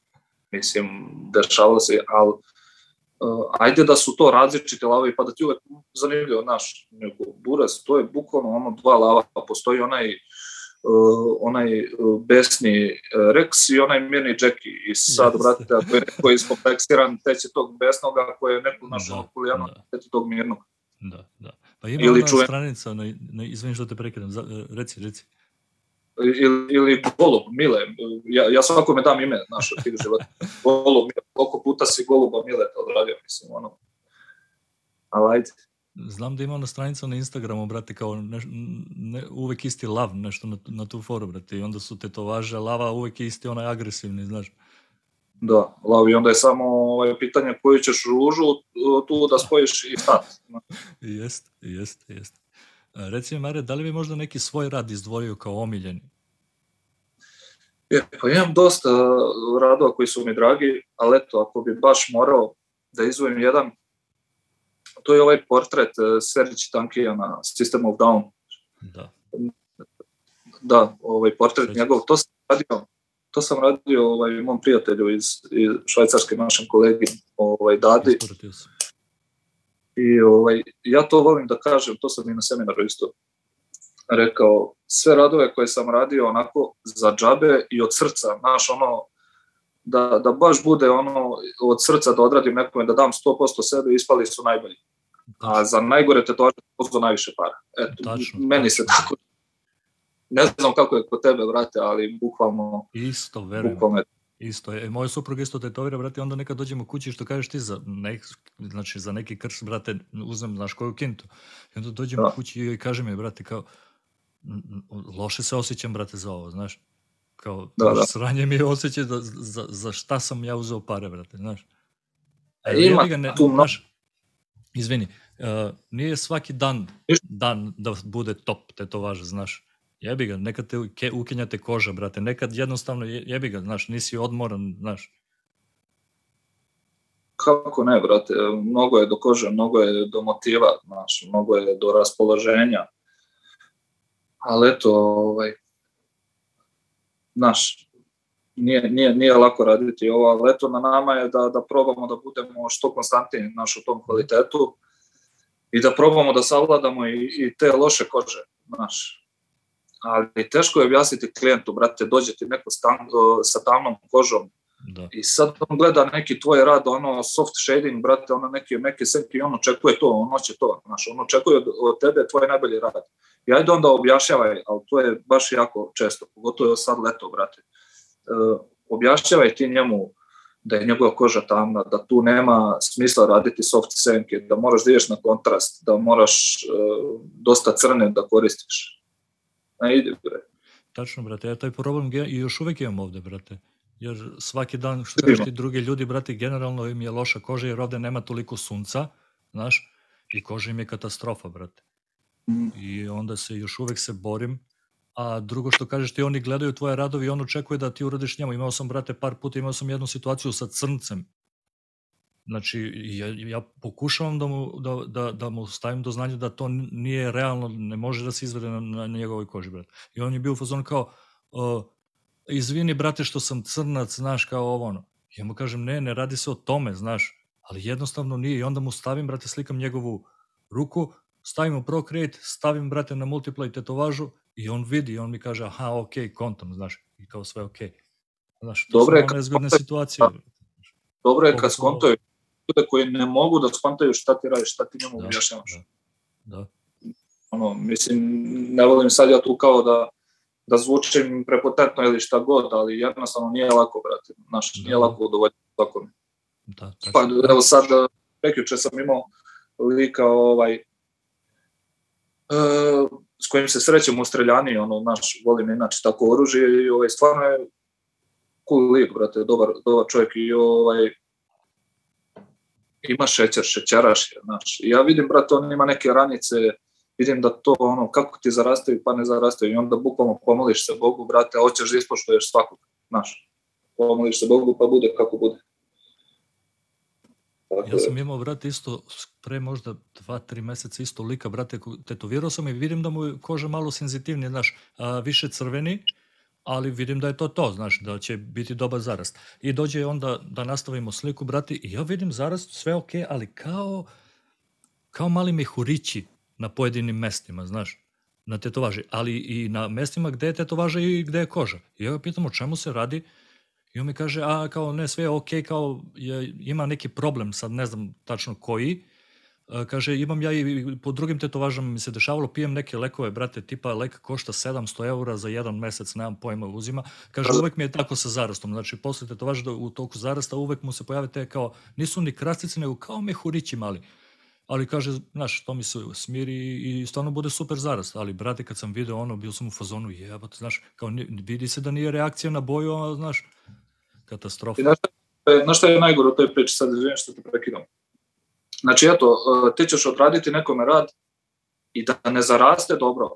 S2: Mislim, dešavalo se, ali uh, ajde da su to različite lave, pa da ti uvek zanimljivo, naš, nego buras, to je bukvalno ono dva lava, pa postoji onaj uh, onaj uh, besni uh, Rex i onaj mirni Jackie. I sad, yes. brate, ako je neko iskompleksiran, teće tog besnog, ako je neko našao da, kulijano, da. teće tog mirnog.
S1: Da, da. Pa ima Ili ona čujem... stranica, na, na, izvini što te prekidam, reci, reci
S2: ili, ili Golub, Mile, ja, ja svakome dam ime naše tih života. Golub, Mile, koliko puta si Goluba Mile to odradio, mislim, ono. Ali ajde.
S1: Znam da ima ona stranica na Instagramu, brate, kao ne, ne, uvek isti lav, nešto na, na tu foru, brate, i onda su tetovaže lava uvek isti onaj agresivni, znaš.
S2: Da, lav i onda je samo ovaj, pitanje koju ćeš ružu tu da spojiš i stat.
S1: jest, jest, jest. Reci mi, Mare, da li bi možda neki svoj rad izdvojio kao omiljeni?
S2: Je, pa imam dosta radova koji su mi dragi, ali eto, ako bi baš morao da izvojim jedan, to je ovaj portret uh, Serđi Tankija na System of Down.
S1: Da.
S2: Da, ovaj portret njegov, to sam radio, to sam radio ovaj, mom prijatelju iz, iz švajcarske našem kolegi, ovaj, Dadi. I ovaj, ja to volim da kažem, to sam i na seminaru isto rekao, sve radove koje sam radio onako za džabe i od srca, znaš, ono, da, da baš bude ono od srca da odradim nekome, da dam 100% sebe, ispali su najbolji. A za najgore tetovaže pozvao najviše para. Eto, tačno, meni tačno. se tako ne znam kako je kod tebe, brate, ali bukvalno...
S1: Isto, verujem. Bukvalno Isto je. Moja supruga isto tetovira, brate, onda nekad dođemo kući što kažeš ti za, nek, znači, za neki krš, brate, uzmem, znaš, koju kintu. I onda dođemo da. kući i kaže mi, brate, kao, loše se osjećam, brate, za ovo, znaš. Kao, da, da. sranje mi je osjećaj da, za, za šta sam ja uzeo pare, brate, znaš.
S2: E, ima ga ne, tu. Znaš,
S1: izvini, uh, nije svaki dan dan da bude top tetovaža, znaš. Jebi ga, nekad te ukinjate koža, brate, nekad jednostavno jebi ga, znaš, nisi odmoran, znaš.
S2: Kako ne, brate, mnogo je do kože, mnogo je do motiva, znaš, mnogo je do raspoloženja. Ali eto, ovaj, znaš, nije, nije, nije lako raditi. Ova leto na nama je da, da probamo da budemo što konstantniji naš u tom kvalitetu i da probamo da savladamo i, i te loše kože, naš. Ali teško je objasniti klijentu, brate, dođe ti neko stan, sa tamnom kožom, Da. I sad on gleda neki tvoj rad, ono soft shading, brate, ono neki meke senke i on očekuje to, on hoće to, znaš, on očekuje od, od tebe tvoj najbolji rad. I ajde onda objašnjavaj, ali to je baš jako često, pogotovo sad leto, brate. Uh, objašnjavaj ti njemu da je njegova koža tamna, da tu nema smisla raditi soft senke, da moraš da ideš na kontrast, da moraš uh, dosta crne da koristiš. Ne ide, bre.
S1: Tačno, brate, ja taj problem i još uvek imam ovde, brate jer svaki dan, što kažeš ti drugi ljudi, brati, generalno im je loša koža jer ovde nema toliko sunca, znaš, i koža im je katastrofa, brate. Mm. I onda se još uvek se borim, a drugo što kažeš ti, oni gledaju tvoje radovi i on očekuje da ti uradiš njemu. Imao sam, brate, par puta, imao sam jednu situaciju sa crncem. Znači, ja, ja pokušavam da mu, da, da, da mu stavim do znanja da to nije realno, ne može da se izvede na, na njegovoj koži, brate. I on je bio u fazonu kao, uh, izvini brate što sam crnac, znaš, kao ovo ono. Ja mu kažem, ne, ne radi se o tome, znaš, ali jednostavno nije. I onda mu stavim, brate, slikam njegovu ruku, stavim u Procreate, stavim, brate, na Multiply tetovažu i on vidi on mi kaže, aha, ok, kontam, znaš, i kao sve ok. Znaš, to Dobre, su nezgodne situacije.
S2: Dobro je kad skontaju ljude koji ne mogu da skontaju šta ti radiš, šta ti njemu da, objašnjavaš.
S1: Da, da.
S2: Ono, mislim, ne volim sad ja tu kao da da zvučim prepotentno ili šta god, ali jednostavno nije lako, brate, znaš, nije da. lako udovoljiti svakome.
S1: Da,
S2: pa evo sad, prekjuče sam imao lika ovaj, uh, s kojim se srećem u streljani, ono, naš, volim inače tako oružje i ovaj, stvarno je cool lik, brate, dobar, dobar čovjek i ovaj, ima šećer, šećeraš je, znaš. Ja vidim, brate, on ima neke ranice, vidim da to ono, kako ti zarastaju pa ne zarastaju i onda bukvalno pomoliš se Bogu, brate, hoćeš da ispoštuješ svakog, znaš, pomoliš se Bogu pa bude kako bude.
S1: Tako ja sam imao, brate, isto pre možda dva, tri meseca isto lika, brate, tetovirao sam i vidim da mu je koža malo senzitivnija, znaš, a, više crveni, ali vidim da je to to, znaš, da će biti dobar zarast. I dođe onda da nastavimo sliku, brate, i ja vidim zarast, sve ok, ali kao, kao mali mehurići, na pojedinim mestima, znaš, na tetovaži, ali i na mestima gde je tetovaža i gde je koža. I ja ga pitam o čemu se radi i on mi kaže, a kao ne, sve je okej, okay, kao je, ima neki problem, sad ne znam tačno koji, a, kaže, imam ja i po drugim tetovažama mi se dešavalo, pijem neke lekove, brate, tipa lek košta 700 eura za jedan mesec, nemam pojma uzima. Kaže, uvek mi je tako sa zarastom, znači posle tetovaža u toku zarasta uvek mu se pojave te kao, nisu ni krastice, nego kao mehurići mali ali kaže, znaš, to mi se smiri i stvarno bude super zarast, ali brate, kad sam video ono, bio sam u fazonu, jebate, znaš, kao vidi se da nije reakcija na boju, a, znaš, katastrofa. I
S2: znaš, znaš šta je najgore u toj priči, sad izvijem što te prekidam. Znači, eto, e, ti ćeš odraditi nekome rad i da ne zaraste dobro.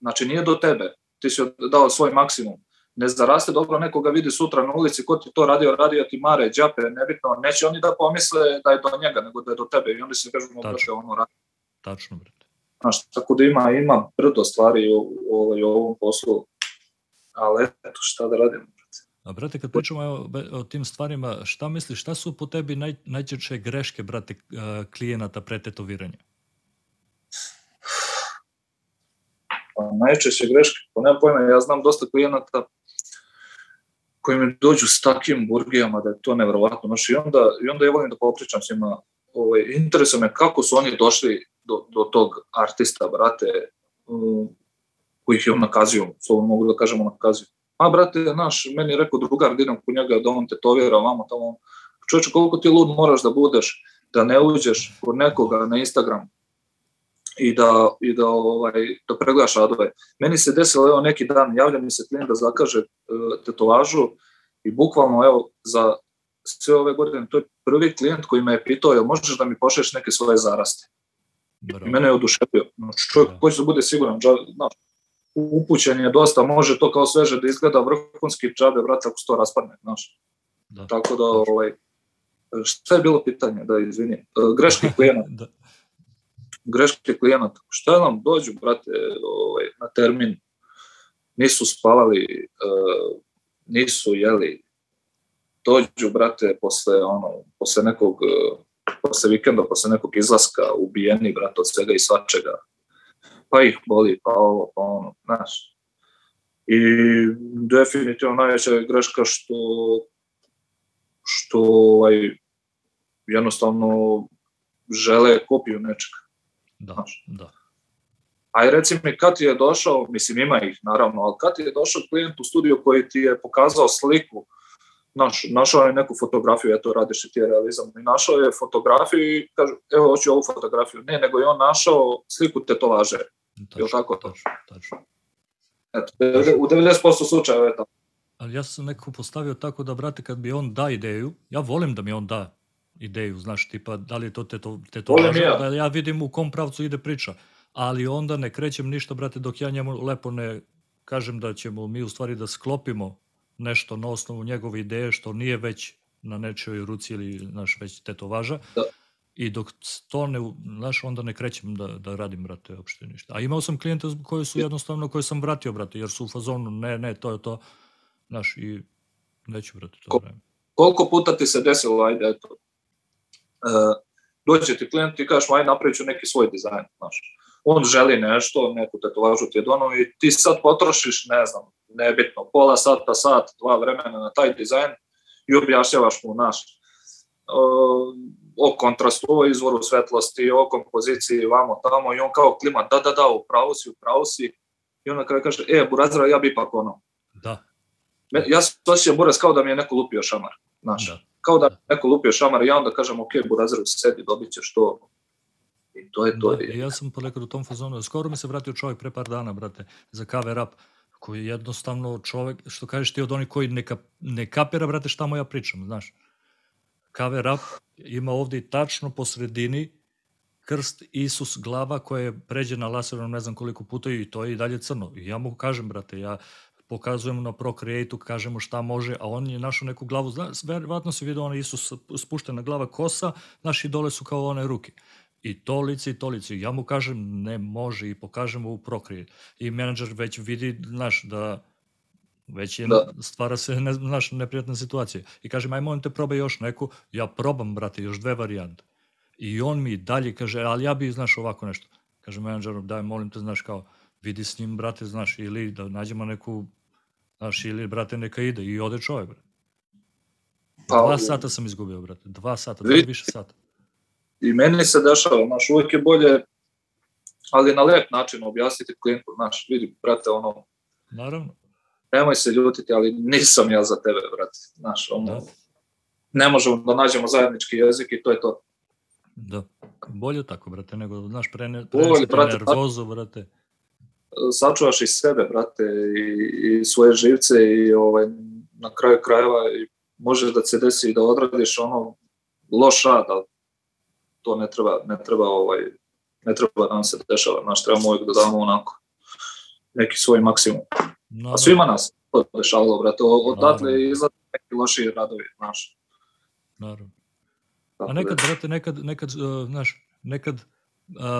S2: Znači, nije do tebe. Ti si dao svoj maksimum ne zaraste dobro, nekoga vidi sutra na ulici, ko ti to radio, radio ti mare, džape, nebitno, neće oni da pomisle da je do njega, nego da je do tebe i onda se kažu, mu brate, ono radi.
S1: Tačno, brate.
S2: Znaš, tako da ima, ima brdo stvari u, u, u ovom poslu, ali eto, šta da radim, brate.
S1: A brate, kad pričamo o, o tim stvarima, šta misliš, šta su po tebi naj, najčešće greške, brate, klijenata pre tetoviranja?
S2: Pa najčešće greške, pa nema pojma, ja znam dosta klijenata koji mi dođu s takvim burgijama da je to nevrovatno. Znači, i, onda, I onda ja volim da popričam s njima. Ovaj, interesuje me kako su oni došli do, do tog artista, brate, um, kojih je on nakazio, slovno mogu da kažemo nakazio. A, brate, naš, meni je rekao drugar, da idem kod njega, da on tetovira, vamo tamo. Čovječe, koliko ti lud moraš da budeš, da ne uđeš kod nekoga na Instagram i da, i da, ovaj, da pregledaš radove. Meni se desilo, evo neki dan, javlja mi se klijent da zakaže uh, tetovažu i bukvalno, evo, za sve ove godine, to je prvi klijent koji me je pitao, jel možeš da mi pošleš neke svoje zaraste? Bravo. I mene je oduševio. Znači, čovjek da. koji se bude siguran, znaš, upućen je dosta, može to kao sveže da izgleda vrhunski džabe, brate, ako se to raspadne, znaš. Da. Tako da, ovaj, šta je bilo pitanje, da izvini, e, greški klijenta. da greške klijenata. Šta nam dođu, brate, ovaj, na termin, nisu spavali, uh, nisu, jeli, dođu, brate, posle, ono, posle nekog, posle vikenda, posle nekog izlaska, ubijeni, brate, od svega i svačega, pa ih boli, pa ovo, pa ono, znaš. I definitivno najveća je greška što što ovaj, jednostavno žele kopiju nečega.
S1: Da, znaš. da.
S2: Aj reci mi kad ti je došao, mislim ima ih naravno, ali kad ti je došao klijent u studiju koji ti je pokazao sliku, naš, našao je neku fotografiju, eto radiš i ti je realizam, i našao je fotografiju i kaže, evo hoću ovu fotografiju. Ne, nego je on našao sliku tetovaže. Tačno, tako?
S1: Tačno, tačno.
S2: Eto, u 90% slučajeva je tako.
S1: Ali ja sam nekako postavio tako da, brate, kad bi on da ideju, ja volim da mi on da ideju, znaš, tipa, da li je to teto, tetovaža, ja. da ja vidim u kom pravcu ide priča ali onda ne krećem ništa, brate, dok ja njemu lepo ne kažem da ćemo mi u stvari da sklopimo nešto na osnovu njegove ideje, što nije već na nečoj ruci ili naš već tetovaža. Da. I dok to ne, znaš, onda ne krećem da, da radim, brate, uopšte ništa. A imao sam klijente koji su jednostavno, koje sam vratio, brate, jer su u fazonu, ne, ne, to je to, znaš, i neću, brate, to Ko, vreme.
S2: Koliko puta ti se desilo, ajde, eto, dođe ti klijent i kažeš, ajde, napravit ću neki svoj dizajn, znaš on želi nešto, neku tetovažu ti je donao i ti sad potrošiš, ne znam, nebitno, pola sata, sat, dva vremena na taj dizajn i objašnjavaš mu naš o, o kontrastu, o izvoru svetlosti, o kompoziciji, vamo tamo i on kao klima, da, da, da, u pravu si, u pravu si i on na kraju kaže, e, Burazra, ja bi ipak ono.
S1: Da.
S2: Ja se osjećam Buraz kao da mi je neko lupio šamar, znaš. Da. Kao da, neko lupio šamar i ja onda kažem, ok, Burazra, sedi, dobit ćeš to, I to je to. Da,
S1: ja sam ponekad u tom fazonu. Skoro mi se vratio čovjek pre par dana, brate, za kave rap, koji je jednostavno čovjek, što kažeš ti od onih koji ne, kap, ne kapira, brate, šta mu ja pričam, znaš. Kave rap ima ovdje tačno po sredini krst Isus glava koja je pređena laserom ne znam koliko puta i to je i dalje crno. I ja mu kažem, brate, ja pokazujem na Procreate-u, kažemo šta može, a on je našao neku glavu, znaš, verovatno se vidio onaj Isus spuštena glava kosa, naši dole su kao one ruke i to lice i to lice. Ja mu kažem ne može i pokažem mu u Procreate. I menadžer već vidi, znaš, da već je, da. stvara se, ne, znaš, neprijatna situacija. I kažem, aj molim te probaj još neku, ja probam, brate, još dve varijante. I on mi dalje kaže, ali ja bi, znaš, ovako nešto. Kaže menadžeru, daj, molim te, znaš, kao, vidi s njim, brate, znaš, ili da nađemo neku, znaš, ili, brate, neka ide. I ode čovjek, brate. Pa, dva sata sam izgubio, brate. Dva sata, dva više sata
S2: i meni se dešava, znaš, uvijek je bolje, ali na lep način objasniti klijentu, znaš, vidi, brate, ono,
S1: Naravno.
S2: Nemoj se ljutiti, ali nisam ja za tebe, brate, znaš, ono, da. ne možemo da nađemo zajednički jezik i to je to.
S1: Da, bolje tako, brate, nego, znaš, prene, bolje, brate, nervozu, brate.
S2: Sačuvaš i sebe, brate, i, i svoje živce i ovaj, na kraju krajeva i može da se desi da odradiš ono loš rad, ali to ne treba, ne treba, ovaj, ne treba da nam se dešava, znaš, trebamo uvijek da damo onako neki svoj maksimum. No, A svima nas to dešavalo, brate, odatle izlaze neki loši radovi, znaš.
S1: Naravno. A nekad, brate, nekad, nekad, uh, znaš, nekad uh,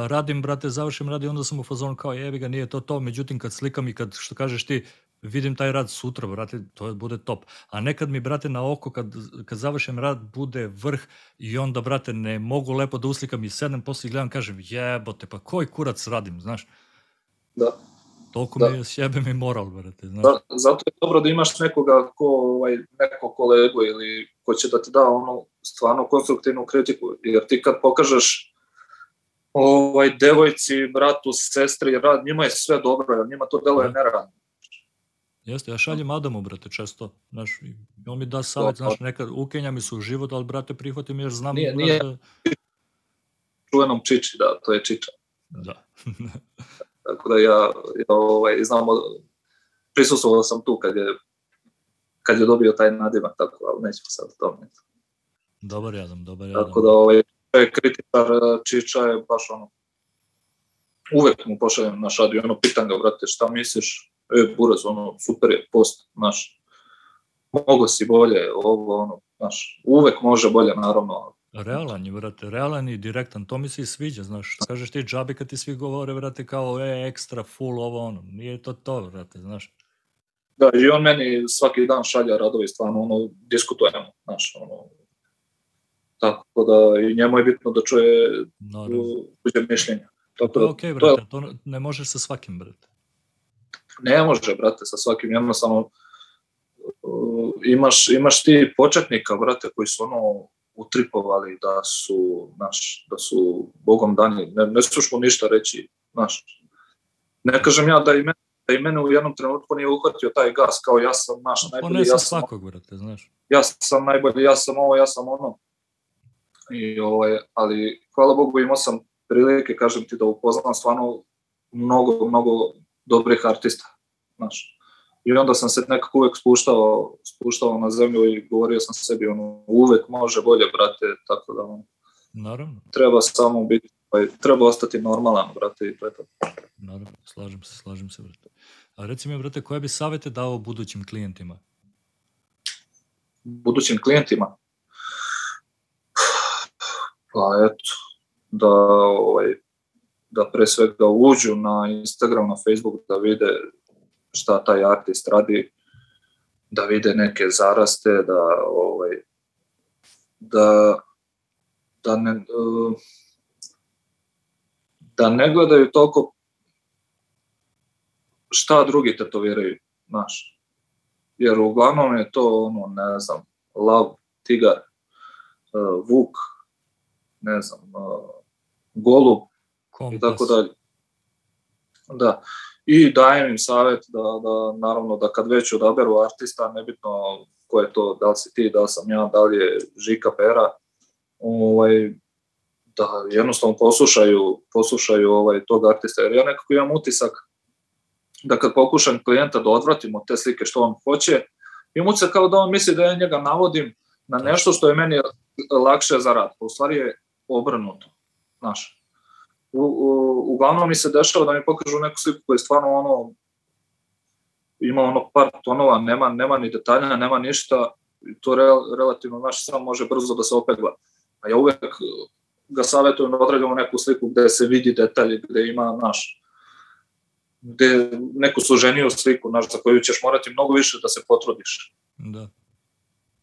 S1: radim, brate, završim radi, onda sam u fazonu kao jebi ga, nije to to, međutim kad slikam i kad, što kažeš ti, vidim taj rad sutra, brate, to bude top. A nekad mi, brate, na oko, kad, kad završim rad, bude vrh i onda, brate, ne mogu lepo da uslikam i sedem posle i gledam, kažem, jebote, pa koji kurac radim, znaš?
S2: Da.
S1: Toliko da. mi je sjebe mi moral, brate, znaš?
S2: Da, zato je dobro da imaš nekoga ko, ovaj, neko kolegu ili ko će da ti da ono stvarno konstruktivnu kritiku, jer ti kad pokažeš ovaj, devojci, bratu, sestri, rad, njima je sve dobro, jer njima to deluje da. neradno.
S1: Jeste, ja šaljem Adamu, brate, često, znaš, on mi da savjet, znaš, nekad ukenja mi se u život, ali, brate, prihvatim jer znam,
S2: nije, nije,
S1: brate...
S2: čuvenom Čiči, da, to je Čiča.
S1: Da.
S2: Tako da ja, ja ovaj, znamo, prisustvovao sam tu kad je, kad je dobio taj nadimak, tako, ali nećemo sad o tome.
S1: Dobar Adam, dobar Adam.
S2: Tako da, ovaj, kritičar Čiča je baš ono, uvek mu pošaljem na šadu i ono, pitan ga, brate, šta misliš, e, buraz, ono, super je post, znaš, mogo si bolje, ovo, ono, znaš, uvek može bolje, naravno.
S1: Realan je, vrate, realan i direktan, to mi se i sviđa, znaš, što kažeš ti džabi kad ti svi govore, vrate, kao, e, ekstra, full, ovo, ono, nije to to, vrate, znaš.
S2: Da, i on meni svaki dan šalja radovi, stvarno, ono, diskutujemo, znaš, ono, tako da i njemu je bitno da čuje tuđe mišljenja.
S1: Tako to je da okej, okay, brate, to, je, to ne možeš sa svakim, brate.
S2: Ne može, brate, sa svakim, jednostavno uh, imaš, imaš ti početnika, brate, koji su ono utripovali da su, naš, da su bogom dani, ne, ne sluš mu ništa reći, znaš. Ne kažem ja da i mene, da i mene u jednom trenutku nije uhvatio taj gas, kao ja sam naš
S1: pa
S2: najbolji.
S1: Ja sam svakog, brate, znaš.
S2: Ja sam najbolji, ja sam ovo, ja sam ono. I, ovaj, ali hvala Bogu imao sam prilike, kažem ti, da upoznam stvarno mnogo, mnogo dobrih artista. Znaš. I onda sam se nekako uvek spuštao, spuštao na zemlju i govorio sam sebi, ono, uvek može bolje, brate, tako da, ono,
S1: Naravno.
S2: Treba samo biti, pa, treba ostati normalan, brate, i to je to.
S1: Naravno, slažem se, slažem se, brate. A reci mi, brate, koje bi savete dao budućim klijentima?
S2: Budućim klijentima? Pa eto, da, ovaj, da pre svega uđu na Instagram, na Facebook, da vide šta taj artist radi, da vide neke zaraste, da ovaj, da da ne da ne gledaju toliko šta drugi tetoviraju, znaš. Jer uglavnom je to ono, ne znam, lav, tigar, uh, vuk, ne znam, uh, golub Kompas. i tako dalje. Da. I dajem im savjet da, da, naravno, da kad već odaberu artista, nebitno ko je to, da li si ti, da li sam ja, da li je Žika Pera, ovaj, da jednostavno poslušaju, poslušaju ovaj, tog artista. Jer ja nekako imam utisak da kad pokušam klijenta da odvratim od te slike što on hoće, imam utisak kao da on misli da ja njega navodim na nešto što je meni lakše za rad. U stvari je obrnuto. Znaš, u, u, uglavnom mi se dešava da mi pokažu neku sliku koja je stvarno ono ima ono par tonova, nema, nema ni detalja, nema ništa, to re, relativno naš sam može brzo da se opegla. A ja uvek ga savjetujem da odradimo neku sliku gde se vidi detalj, gde ima naš gde neku složeniju sliku, naš, za koju ćeš morati mnogo više da se potrudiš.
S1: Da.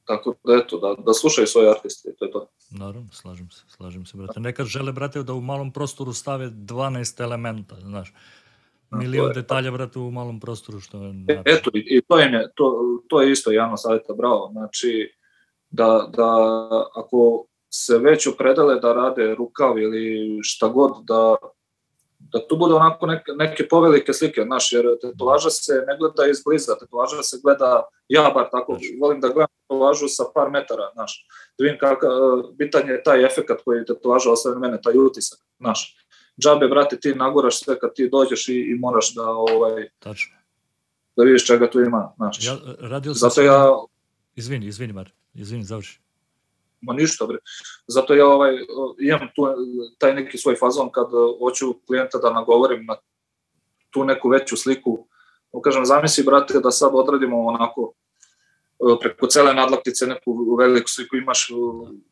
S2: Tako da eto, da, da slušaju svoje artiste, to je to.
S1: Naravno, slažem se, slažem se, brate. Nekad žele, brate, da u malom prostoru stave 12 elementa, znaš. Milion je, detalja, brate, u malom prostoru, što je...
S2: Znači... Eto, i, i to, je, to, to je isto javno savjeta, bravo. Znači, da, da ako se već opredele da rade rukav ili šta god, da da tu bude onako neke, neke povelike slike, znaš, jer tetovaža se ne gleda izbliza, tetovaža se gleda, ja bar tako, volim da gledam tetovažu sa par metara, znaš, da vidim kakav, bitan je taj efekat koji tetovaža ostaje na mene, taj utisak, znaš. Džabe, brate, ti naguraš sve kad ti dođeš i, i moraš da, ovaj,
S1: Tačno.
S2: da vidiš čega tu ima, znaš.
S1: Ja, radio sam
S2: Zato ja...
S1: Izvini, izvini, Mar, izvini, završi
S2: ma ništa bre. Zato ja ovaj, imam tu taj neki svoj fazon kad hoću klijenta da nagovorim na tu neku veću sliku. Kažem, zamisli brate da sad odradimo onako e, preko cele nadlaktice neku veliku sliku imaš e,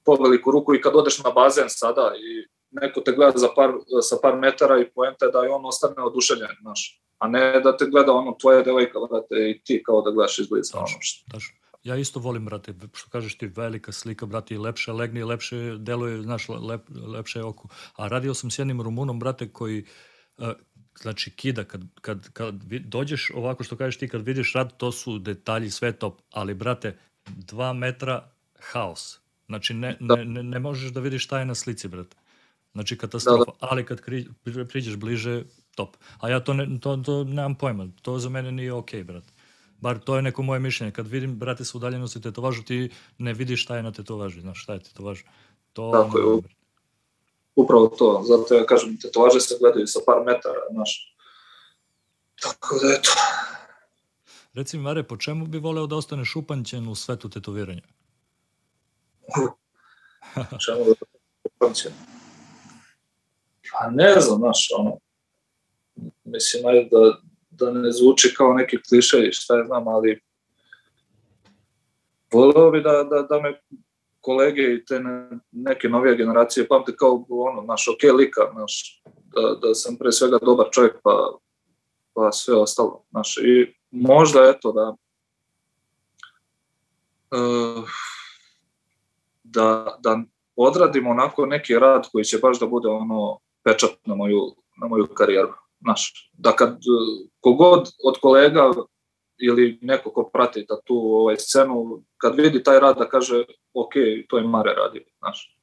S2: po veliku ruku i kad odeš na bazen sada i neko te gleda za par, sa par metara i poenta je da i on ostane oduševljen, znaš. A ne da te gleda ono tvoja devojka, brate, i ti kao da gledaš izbliza. Tačno,
S1: tačno. Ja isto volim, brate, što kažeš ti, velika slika, brate, i lepše legne i lepše deluje, znaš, lep, lepše oko. A radio sam s jednim Rumunom, brate, koji, uh, znači, kida, kad, kad, kad dođeš ovako što kažeš ti, kad vidiš rad, to su detalji, sve top, ali, brate, dva metra haos. Znači, ne, da. ne, ne, ne možeš da vidiš šta je na slici, brate. Znači, katastrofa. Da, da. Ali kad kri, priđeš bliže, top. A ja to, ne, to, to nemam pojma. To za mene nije okej, okay, brate. Bar to je neko moje mišljenje. Kad vidim, brate, sa udaljenosti tetovažu, ti ne vidiš šta je na tetovaži, znaš, šta je tetovaž. To
S2: Tako je, upravo to. Zato ja kažem, tetovaže se gledaju sa par metara, znaš. Tako da, eto.
S1: Reci mi, Mare, po čemu bi voleo da ostaneš upanćen u svetu tetoviranja?
S2: čemu da upanćen? Pa ne znam, znaš, ono, mislim, ajde da, da ne zvuči kao neki kliše i šta je znam, ali voleo bi da, da, da me kolege i te ne, neke novije generacije pamte kao ono, naš ok lika, naš, da, da sam pre svega dobar čovjek, pa, pa sve ostalo. Naš, I možda eto da uh, da, da odradimo onako neki rad koji će baš da bude ono pečat na moju, na moju karijeru. Znaš, da kad kogod od kolega ili neko ko prati da tu ovaj, scenu, kad vidi taj rad da kaže ok, to je Mare radi, znaš.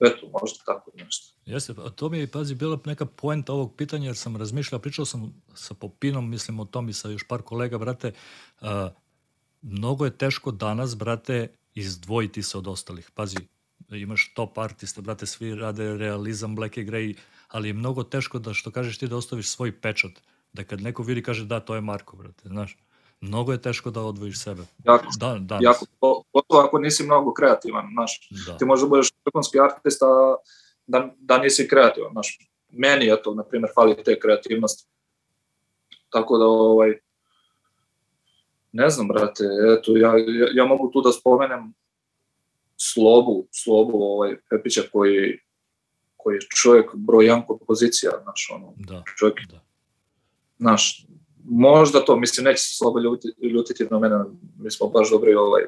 S2: Eto, možda tako nešto.
S1: Jeste, to mi je, pazi, bila neka poenta ovog pitanja, jer sam razmišljao, pričao sam sa Popinom, mislim o tom i sa još par kolega, brate, uh, mnogo je teško danas, brate, izdvojiti se od ostalih. Pazi, imaš top artiste, brate, svi rade realizam, black i grey, ali je mnogo teško da, što kažeš ti, da ostaviš svoj pečat. Da kad neko vidi, kaže da, to je Marko, brate, znaš. Mnogo je teško da odvojiš sebe.
S2: Jako, da, danas. jako, pogotovo ako nisi mnogo kreativan, znaš. Da. Ti možda budeš vrhunski artist, a da, da nisi kreativan, znaš. Meni je to, na primjer, fali te kreativnosti. Tako da, ovaj, ne znam, brate, eto, ja, ja, ja mogu tu da spomenem Slobu, Slobu ovaj, Pepića koji, koji je čovjek broj jedan kod pozicija, znaš, ono, da, čovjek, da. znaš, možda to, mislim, neće se Slobo ljutiti, ljutiti na mene, mi smo baš dobri, ovaj,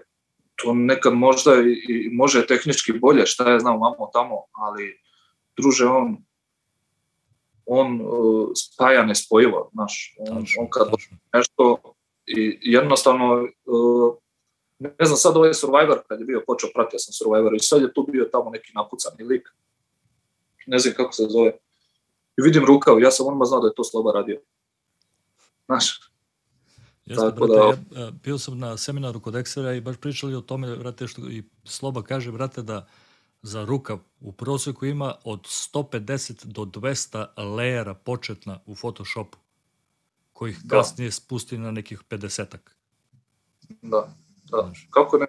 S2: to nekad možda i, i može tehnički bolje, šta je znam, mamo tamo, ali druže, on on uh, spaja nespojivo, znaš, on, on kad nešto i jednostavno uh, ne znam sad ovaj Survivor kad je bio počeo pratio sam Survivor i sad je tu bio tamo neki napucani lik. Ne znam kako se zove. I vidim rukav, ja sam onima znao da je to Sloba radio znaš
S1: Jeste, Tako brate, da... ja bio sam na seminaru kod Exera i baš pričali o tome, brate, što i Sloba kaže, brate, da za rukav u prosjeku ima od 150 do 200 lejera početna u Photoshopu kojih da. kasnije spusti na nekih 50-ak.
S2: Da, da. Znaš. Kako ne?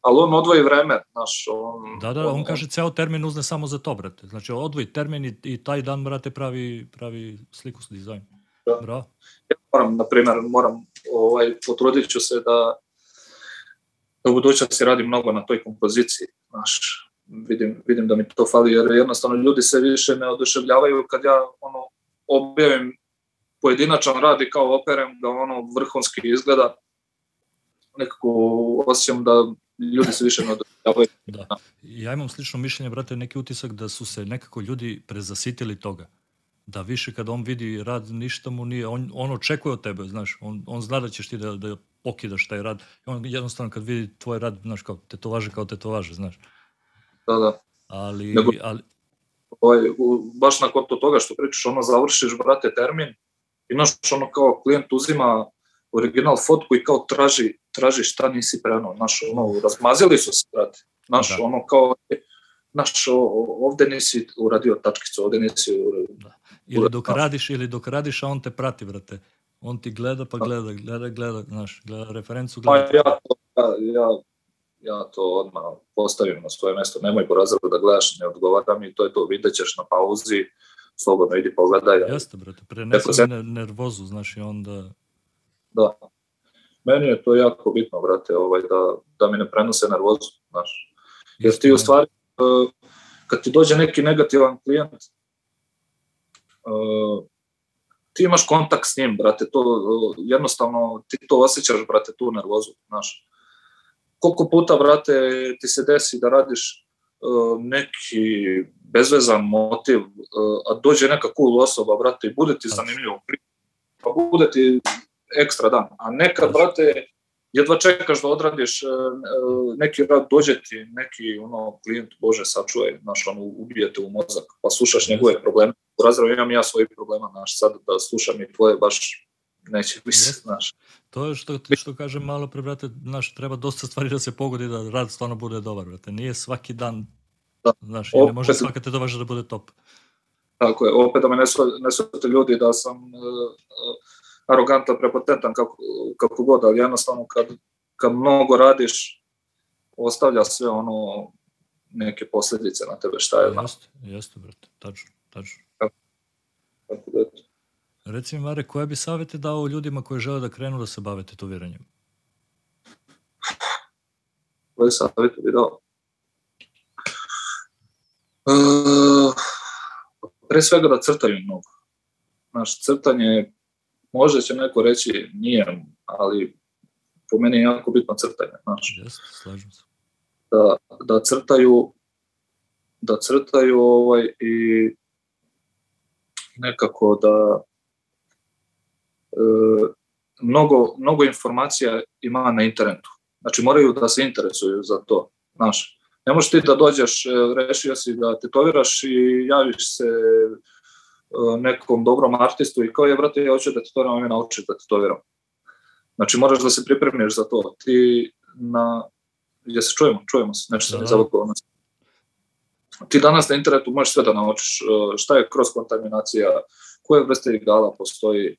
S2: Ali on odvoji vreme, znaš, on...
S1: Da, da, on, on kaže ceo termin uzne samo za to, brate. Znači, odvoji termin i, i taj dan, brate, pravi, pravi sliku s dizajn. Da. Bravo.
S2: Ja moram, na primjer, moram, ovaj, potrudit ću se da, da u budućnosti radim mnogo na toj kompoziciji, znaš, vidim, vidim da mi to fali, jer jednostavno ljudi se više ne oduševljavaju kad ja ono, objavim pojedinačan rad i kao operem da ono vrhunski izgleda nekako osjećam da ljudi se više ne održavaju.
S1: Da. Ja imam slično mišljenje, brate, neki utisak da su se nekako ljudi prezasitili toga. Da više kad on vidi rad, ništa mu nije, on, on očekuje od tebe, znaš, on, on zna da ćeš ti da, da pokidaš taj rad. I on jednostavno kad vidi tvoj rad, znaš, kao tetovaže kao tetovaže, znaš.
S2: Da, da.
S1: Ali, Nego, ali...
S2: Ovaj, baš nakon toga što pričaš, ono, završiš, brate, termin, imaš ono kao klijent uzima original fotku i kao traži, traži šta nisi preno, znaš, ono, razmazili su se, brate, znaš, da. ono kao, znaš, ovde nisi uradio tačkicu, ovde nisi uradio. Da.
S1: Ili dok radiš, ili dok radiš, a on te prati, brate. On ti gleda, pa da. gleda, gleda, gleda, znaš, gleda referencu, gleda.
S2: Pa ja, to, ja, ja, ja to odmah postavim na svoje mesto, nemoj po razredu da gledaš, ne odgovara mi, to je to, vidjet ćeš na pauzi, slobodno idi pogledaj.
S1: Jeste, brate, prenesi ne, nervozu, znaš, i onda...
S2: Da. Meni je to jako bitno, brate, ovaj, da, da mi ne prenose nervozu, znaš. Jer ti u stvari, uh, kad ti dođe neki negativan klijent, uh, ti imaš kontakt s njim, brate, to uh, jednostavno ti to osjećaš, brate, tu nervozu, znaš. Koliko puta, brate, ti se desi da radiš uh, neki bezvezan motiv, a dođe neka cool osoba, brate, i bude ti zanimljivo, pa bude ti ekstra dan. A nekad, brate, jedva čekaš da odradiš uh, neki rad, dođe ti neki ono, klijent, bože, sačuvaj, znaš, ono, ubijete u mozak, pa slušaš njegove probleme. U razredu imam ja svojih problema, znaš, sad da slušam i tvoje baš neće biti, znaš.
S1: To je što, što kažem malo pre, brate, znaš, treba dosta stvari da se pogodi da rad stvarno bude dobar, brate. Nije svaki dan Da. Znaš, i ne može svaka tetovaža da bude top.
S2: Tako je, opet da me ne svete ljudi da sam uh, arogantan, prepotentan, kako, kako god, ali jednostavno kad, kad mnogo radiš, ostavlja sve ono neke posljedice na tebe, šta je.
S1: Jeste, jeste, brate, tačno, tačno. Tako, tako da eto. Reci mi, Mare, koje bi savete dao ljudima koji žele da krenu da se bave tetoviranjem?
S2: Koje savete bi dao? Uh, pre svega da crtaju mnogo. Znaš, crtanje možda će neko reći nije, ali po meni je jako bitno crtanje, znaš.
S1: Yes, slažem se.
S2: Da, da crtaju da crtaju ovaj, i nekako da e, mnogo, mnogo informacija ima na internetu. Znači moraju da se interesuju za to. Znaš, ne možeš ti da dođeš, e, rešio si da tetoviraš i javiš se nekom dobrom artistu i kao je, brate, ja hoću da tetoviram, a mi nauči da tetoviram. Znači moraš da se pripremiš za to. Ti na... Ja se čujemo, čujemo se, nešto sam da. zavukao. Ti danas na internetu možeš sve da naučiš e, šta je kroz kontaminacija, koje vrste igala postoji,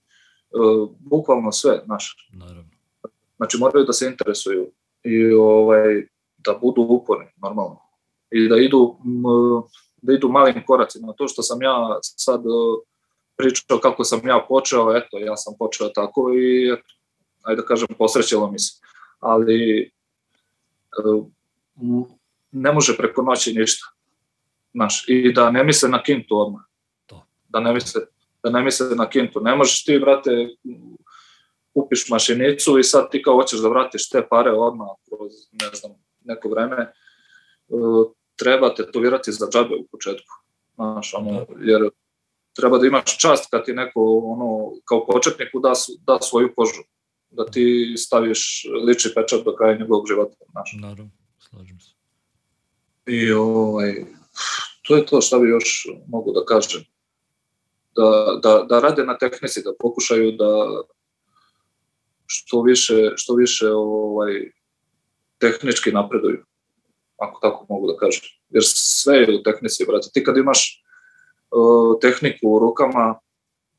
S2: bukvalno sve, znaš.
S1: Naravno.
S2: Znači moraju da se interesuju i ovaj, da budu uporni, normalno. I da idu, da idu malim koracima. To što sam ja sad e, pričao kako sam ja počeo, eto, ja sam počeo tako i eto, ajde da kažem, posrećelo mi se. Ali e, ne može preko noći ništa. Znaš, I da ne misle na kintu odmah. To. Da ne misle, da ne misle na kintu. Ne možeš ti, brate, kupiš mašinicu i sad ti kao hoćeš da vratiš te pare odmah kroz, ne znam, neko vreme, e, treba tetovirati za džabe u početku. Znaš, ono, da. jer treba da imaš čast kad ti neko ono, kao početniku da, da svoju kožu, da ti staviš lični pečat do kraja njegovog života. Znaš.
S1: Naravno, slažem se.
S2: I ovaj, to je to što bi još mogu da kažem. Da, da, da rade na tehnici, da pokušaju da što više, što više ovaj, tehnički napreduju, ako tako mogu da kažem. Jer sve je u tehnici, brate. Ti kad imaš uh, tehniku u rukama,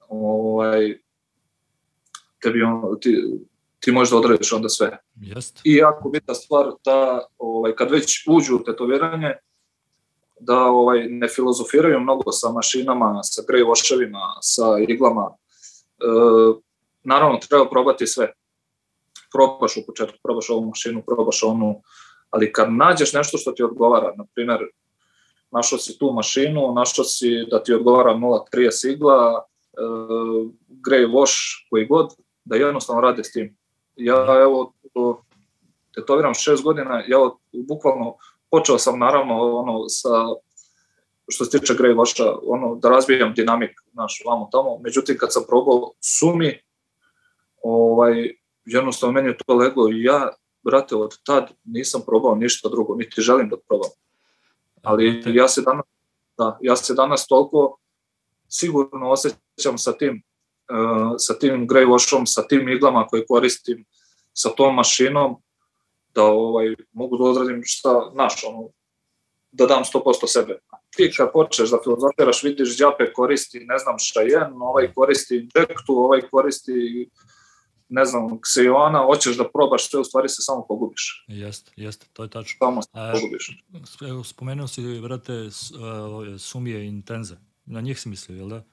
S2: ovaj, tebi on, ti, ti možeš da odradiš onda sve.
S1: Jest.
S2: I jako bitna stvar da ovaj, kad već uđu u tetoviranje, da ovaj, ne filozofiraju mnogo sa mašinama, sa grey washevima, sa iglama. E, naravno, treba probati sve probaš u početku, probaš ovu mašinu, probaš onu, ali kad nađeš nešto što ti odgovara, na primjer, našao si tu mašinu, našao si da ti odgovara 0.30 igla, e, grey wash, koji god, da jednostavno rade s tim. Ja evo, tetoviram šest godina, ja bukvalno počeo sam naravno ono sa što se tiče grey washa, ono, da razvijam dinamik, naš, vamo tamo, međutim kad sam probao sumi, ovaj, jednostavno meni je to leglo i ja, brate, od tad nisam probao ništa drugo, niti želim da probam. Ali ja se danas, da, ja se danas toliko sigurno osjećam sa tim, uh, sa tim grey washom, sa tim iglama koje koristim, sa tom mašinom, da ovaj, mogu da odradim šta, naš, ono, da dam 100% sebe. Ti kad počneš da filozofiraš, vidiš džape koristi, ne znam šta je, ovaj koristi injektu, ovaj koristi ne znam, Xiona, hoćeš da probaš sve, u stvari se samo pogubiš.
S1: Jeste, jeste, to je tačno.
S2: Samo se A, pogubiš.
S1: Evo, spomenuo si, vrate, Sumije Intenze. Na njih si mislio, jel da?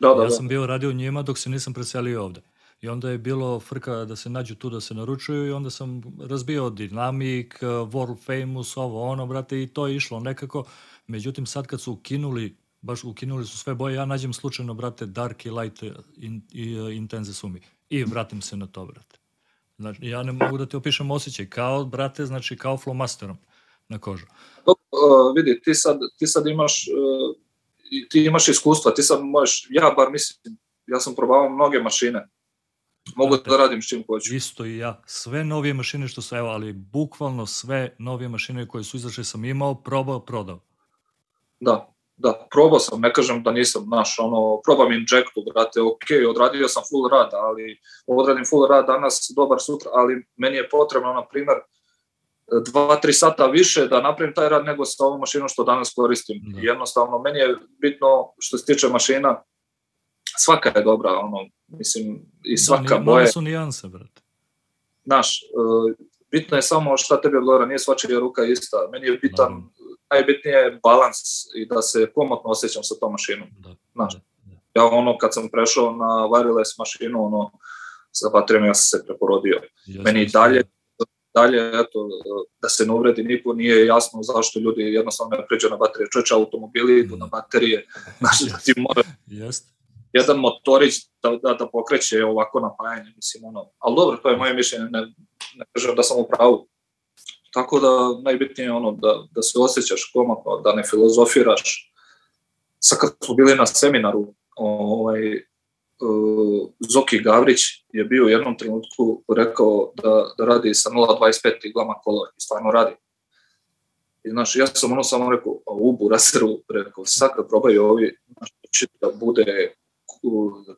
S2: Da, da,
S1: ja
S2: da.
S1: sam bio radio njima dok se nisam preselio ovde. I onda je bilo frka da se nađu tu da se naručuju i onda sam razbio Dynamic, World Famous, ovo ono, brate, i to je išlo nekako. Međutim, sad kad su ukinuli, baš ukinuli su sve boje, ja nađem slučajno, brate, Dark i Light in, i Intenze Sumi i vratim se na to, brate. Znači, ja ne mogu da ti opišem osjećaj, kao, brate, znači kao flomasterom na kožu.
S2: Uh, vidi, ti sad, ti sad imaš, uh, ti imaš iskustva, ti sad možeš, ja bar mislim, ja sam probavao mnoge mašine, mogu brate, da radim s čim hoću.
S1: Isto i ja, sve novije mašine što su, evo, ali bukvalno sve novije mašine koje su izašle sam imao, probao, prodao.
S2: Da, da, probao sam, ne kažem da nisam, naš, ono, probam injektu, brate, ok, odradio sam full rad, ali odradim full rad danas, dobar sutra, ali meni je potrebno, na primer, dva, tri sata više da napravim taj rad nego sa ovom mašinom što danas koristim. Da. Jednostavno, meni je bitno što se tiče mašina, svaka je dobra, ono, mislim, i da, svaka da, boja.
S1: Malo su nijanse, brate.
S2: Znaš, uh, bitno je samo šta tebi odgovara, nije svačija ruka ista. Meni je bitan, da najbitnije je balans i da se komotno osjećam sa tom mašinom. Da. Znaš, da, da. ja ono kad sam prešao na wireless mašinu, ono, sa baterijom ja sam se preporodio. Jasne, Meni i dalje, dalje, eto, da se ne uvredi niko, nije jasno zašto ljudi jednostavno ne pređu na baterije. Čoče automobili idu na baterije, znaš, da ti mora...
S1: Jeste.
S2: jedan motorić da, da, da pokreće ovako napajanje, mislim, ono, ali dobro, to je moje mišljenje, ne, ne kažem da sam u pravu. Tako da najbitnije je ono da, da se osjećaš komotno, da ne filozofiraš. Sad kad smo bili na seminaru, ovaj, uh, Zoki Gavrić je bio u jednom trenutku rekao da, da radi sa 0.25 iglama kolor i stvarno radi. I znaš, ja sam ono samo rekao, a u Buraseru, rekao, sad da probaju ovi, znači, da bude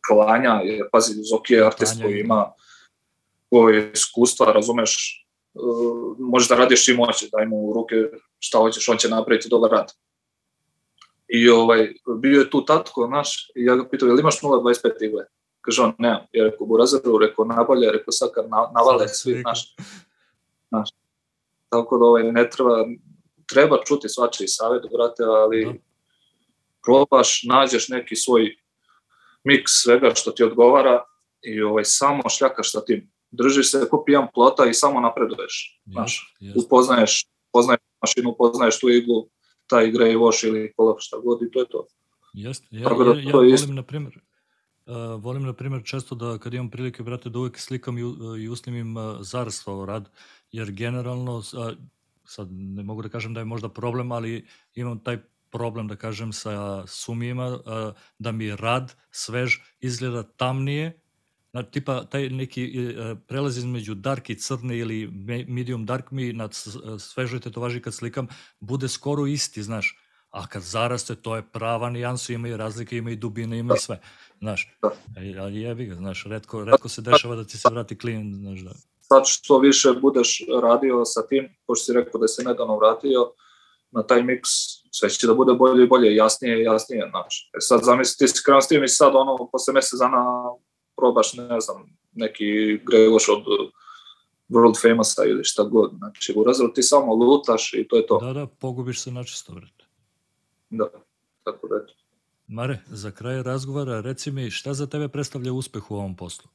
S2: klanja, jer pazi, Zoki je artist koji ima koje iskustva, razumeš, uh, možeš da radiš čim hoćeš, daj mu u ruke šta hoćeš, on će napraviti dobar rad. I ovaj, bio je tu tatko naš i ja ga pitao, jel imaš 0.25 igle? Kaže on, ne, ja rekao Burazeru, rekao nabalje, rekao sad kad navale svi, naš, naš. Tako da ovaj, ne treba, treba čuti svačiji savjet, brate, ali da. probaš, nađeš neki svoj miks svega što ti odgovara i ovaj, samo šljakaš sa tim. Držiš se ko pijan plota i samo napreduješ. Znaš, upoznaješ, upoznaješ mašinu, upoznaješ tu iglu, ta igra je voš ili kola šta god i to je to.
S1: Jeste, ja, da, ja, ja volim, na primjer, uh, volim, na primjer, često da kad imam prilike, brate, da uvek slikam i, i usnimim uh, zarstvo rad, jer generalno, uh, sad ne mogu da kažem da je možda problem, ali imam taj problem, da kažem, sa sumijima, da mi rad svež izgleda tamnije, na, tipa taj neki prelaz između dark i crne ili medium dark mi na svežoj tetovaži kad slikam bude skoro isti, znaš. A kad zaraste, to je prava nijansa, ima i razlike, ima i dubine, ima i sve. Znaš, ali jebi ga, znaš, redko, redko se dešava da ti se vrati klijent, znaš da.
S2: Sad što više budeš radio sa tim, pošto si rekao da se nedavno vratio, na taj miks, sve će da bude bolje i bolje, jasnije i jasnije, znaš. E sad zamisli, ti si krenuo s tim i sad ono, posle mesec dana probaš, ne znam, neki greloš od World Famousa ili šta god, znači u razredu ti samo lutaš i to je to.
S1: Da, da, pogubiš se načisto, vrete.
S2: Da, tako da.
S1: Mare, za kraj razgovora reci mi šta za tebe predstavlja uspeh u ovom poslu?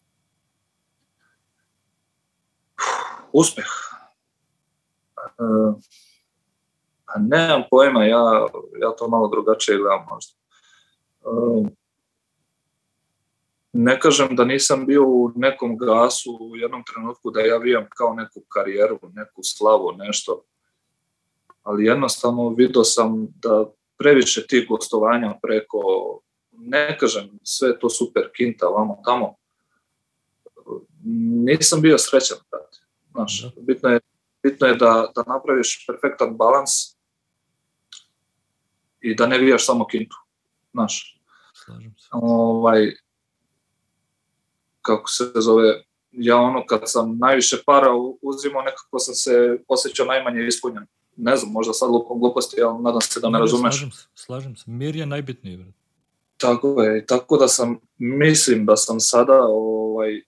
S2: Uspeh? Uh, nemam pojma, ja, ja to malo drugačije gledam možda. Um, ne kažem da nisam bio u nekom gasu u jednom trenutku da ja vijam kao neku karijeru, neku slavu, nešto. Ali jednostavno vidio sam da previše tih gostovanja preko, ne kažem sve to super kinta, vamo tamo, nisam bio srećan, brate. Znaš, da. bitno je, bitno je da, da napraviš perfektan balans i da ne vijaš samo kintu. Znaš.
S1: Slažem se.
S2: Ovaj, kako se zove, ja ono kad sam najviše para uzimao, nekako sam se osjećao najmanje ispunjen. Ne znam, možda sad lupom gluposti, ali nadam se da me ne, razumeš.
S1: Slažem se, slažem se. Mir je najbitniji. Bro.
S2: Tako je, tako da sam, mislim da sam sada ovaj,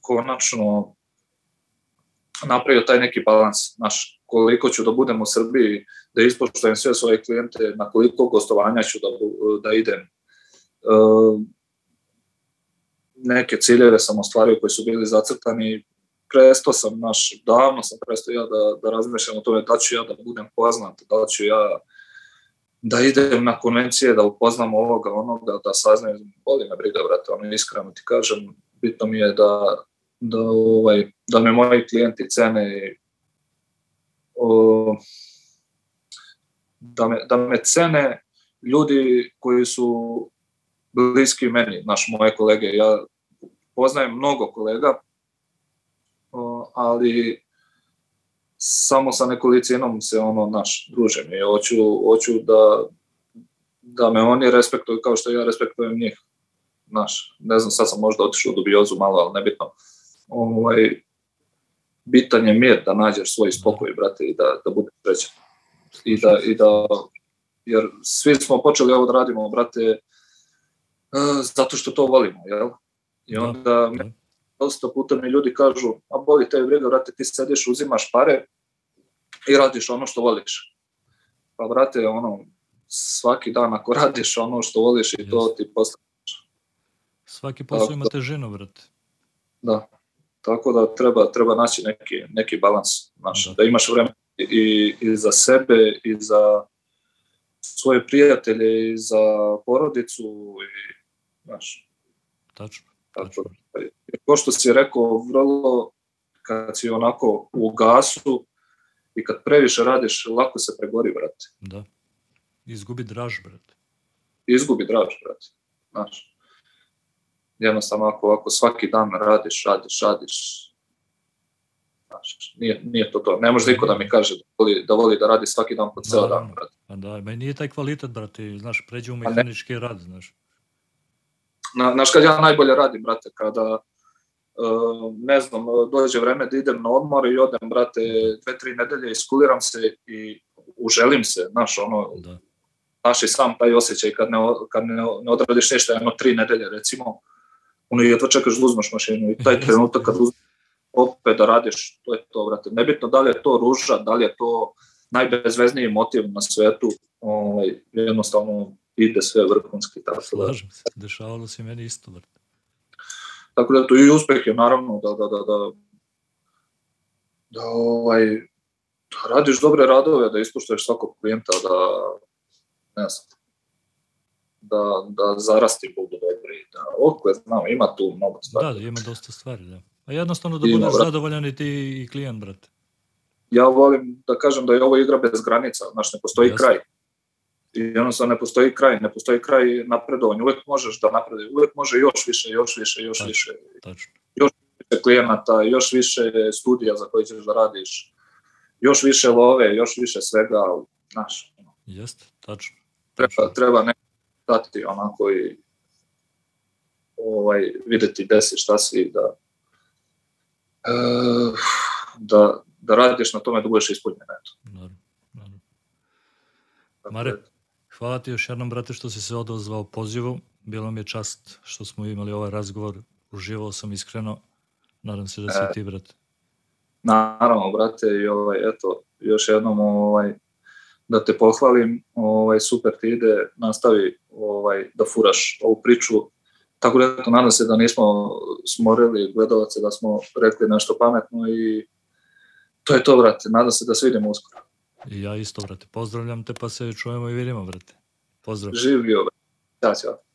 S2: konačno napravio taj neki balans, znaš, koliko ću da budem u Srbiji, da ispoštujem sve svoje klijente, na koliko gostovanja ću da, da idem. E, neke ciljeve sam ostvario koji su bili zacrtani, prestao sam, naš, davno sam prestao ja da, da razmišljam o tome da ću ja da budem poznat, da ću ja da idem na konvencije, da upoznam ovoga, onoga, da saznajem, boli me briga, brate, ono iskreno ti kažem, bitno mi je da, da, ovaj, da me moji klijenti cene o, da, me, da me cene ljudi koji su bliski meni, naš moje kolege. Ja poznajem mnogo kolega, ali samo sa nekolicinom se ono naš družim i hoću, hoću da, da me oni respektuju kao što ja respektujem njih. Naš, ne znam, sad sam možda otišao u dubiozu malo, ali nebitno ovaj, bitan je mir da nađeš svoj spokoj, brate, i da, da budeš srećan. I da, i da, jer svi smo počeli ovo da radimo, brate, uh, zato što to volimo, jel? I da, onda da. dosta puta mi ljudi kažu, a boli te briga, brate, ti sediš, uzimaš pare i radiš ono što voliš. Pa, brate, ono, svaki dan ako radiš ono što voliš i to ti postaneš.
S1: Svaki posao ima težinu, brate.
S2: Da, Tako da treba, treba naći neki, neki balans, znaš, da. da imaš vreme i, i za sebe i za svoje prijatelje i za porodicu i, znaš,
S1: tačno.
S2: Tako, da, ko što si rekao, vrlo kad si onako u gasu i kad previše radiš, lako se pregori, brate.
S1: Da. Izgubi draž, brate.
S2: Izgubi draž, brate. Znaš, jednostavno ako ovako svaki dan radiš, radiš, radiš, znaš, nije, nije to to. Ne može niko da mi kaže da voli da, voli da radi svaki dan po ceo dan,
S1: Naravno.
S2: brate.
S1: Pa da, meni nije taj kvalitet, brate, znaš, pređe u mehanički rad, znaš.
S2: Na, znaš kad ja najbolje radim, brate, kada uh, ne znam, dođe vreme da idem na odmor i odem, brate, dve, tri nedelje, iskuliram se i uželim se, znaš, ono,
S1: Da.
S2: znaš i sam taj osjećaj kad ne, kad ne, ne odradiš ništa, jedno tri nedelje, recimo, ono, jedva čekaš da uzmeš mašinu i taj trenutak kad uzmeš opet da radiš, to je to, brate. Nebitno da li je to ruža, da li je to najbezvezniji motiv na svetu, ovaj, jednostavno ide sve vrhunski, tako da,
S1: Slažem se, dešavalo se meni isto, brate.
S2: tako da to i uspeh je naravno da, da, da, da, da, ovaj, da radiš dobre radove, da ispuštaš svakog klijenta, da, ne znam, da, da zarasti budu dobri, da, okle, znam, ima tu mnogo stvari.
S1: Da, ima dosta stvari, da. A jednostavno da
S2: Ima,
S1: budeš zadovoljan i ti i klijent, brate.
S2: ja volim da kažem da je ovo igra bez granica, znaš, ne postoji
S1: Jasno.
S2: kraj. I jednostavno ne postoji kraj, ne postoji kraj napredovanja, uvek možeš da napreduješ, uvek može još više, još više, još
S1: Tačno.
S2: više,
S1: Tačno.
S2: više klijenata, još više studija za koje ćeš da radiš, još više love, još više svega, znaš,
S1: Jeste, tačno.
S2: treba, treba ne dati onako i ovaj, videti gde si, šta si, da, e, da, da radiš na tome da budeš ispunjen, eto.
S1: Naravno, naravno. Mare, hvala ti još jednom, brate, što si se odozvao pozivu. Bilo mi je čast što smo imali ovaj razgovor. Uživao sam iskreno. Nadam se da si
S2: E.
S1: ti, brate.
S2: Naravno, brate, i ovaj, eto, još jednom ovaj, da te pohvalim, ovaj, super ti ide, nastavi ovaj, da furaš ovu priču. Tako da, eto, nadam se da nismo smorili gledalce, da smo rekli nešto pametno i to je to, brate, nadam se da se vidimo uskoro.
S1: I ja isto, brate. Pozdravljam te, pa se čujemo i vidimo, brate. Pozdrav.
S2: Živio, brate. Ćao, ćao.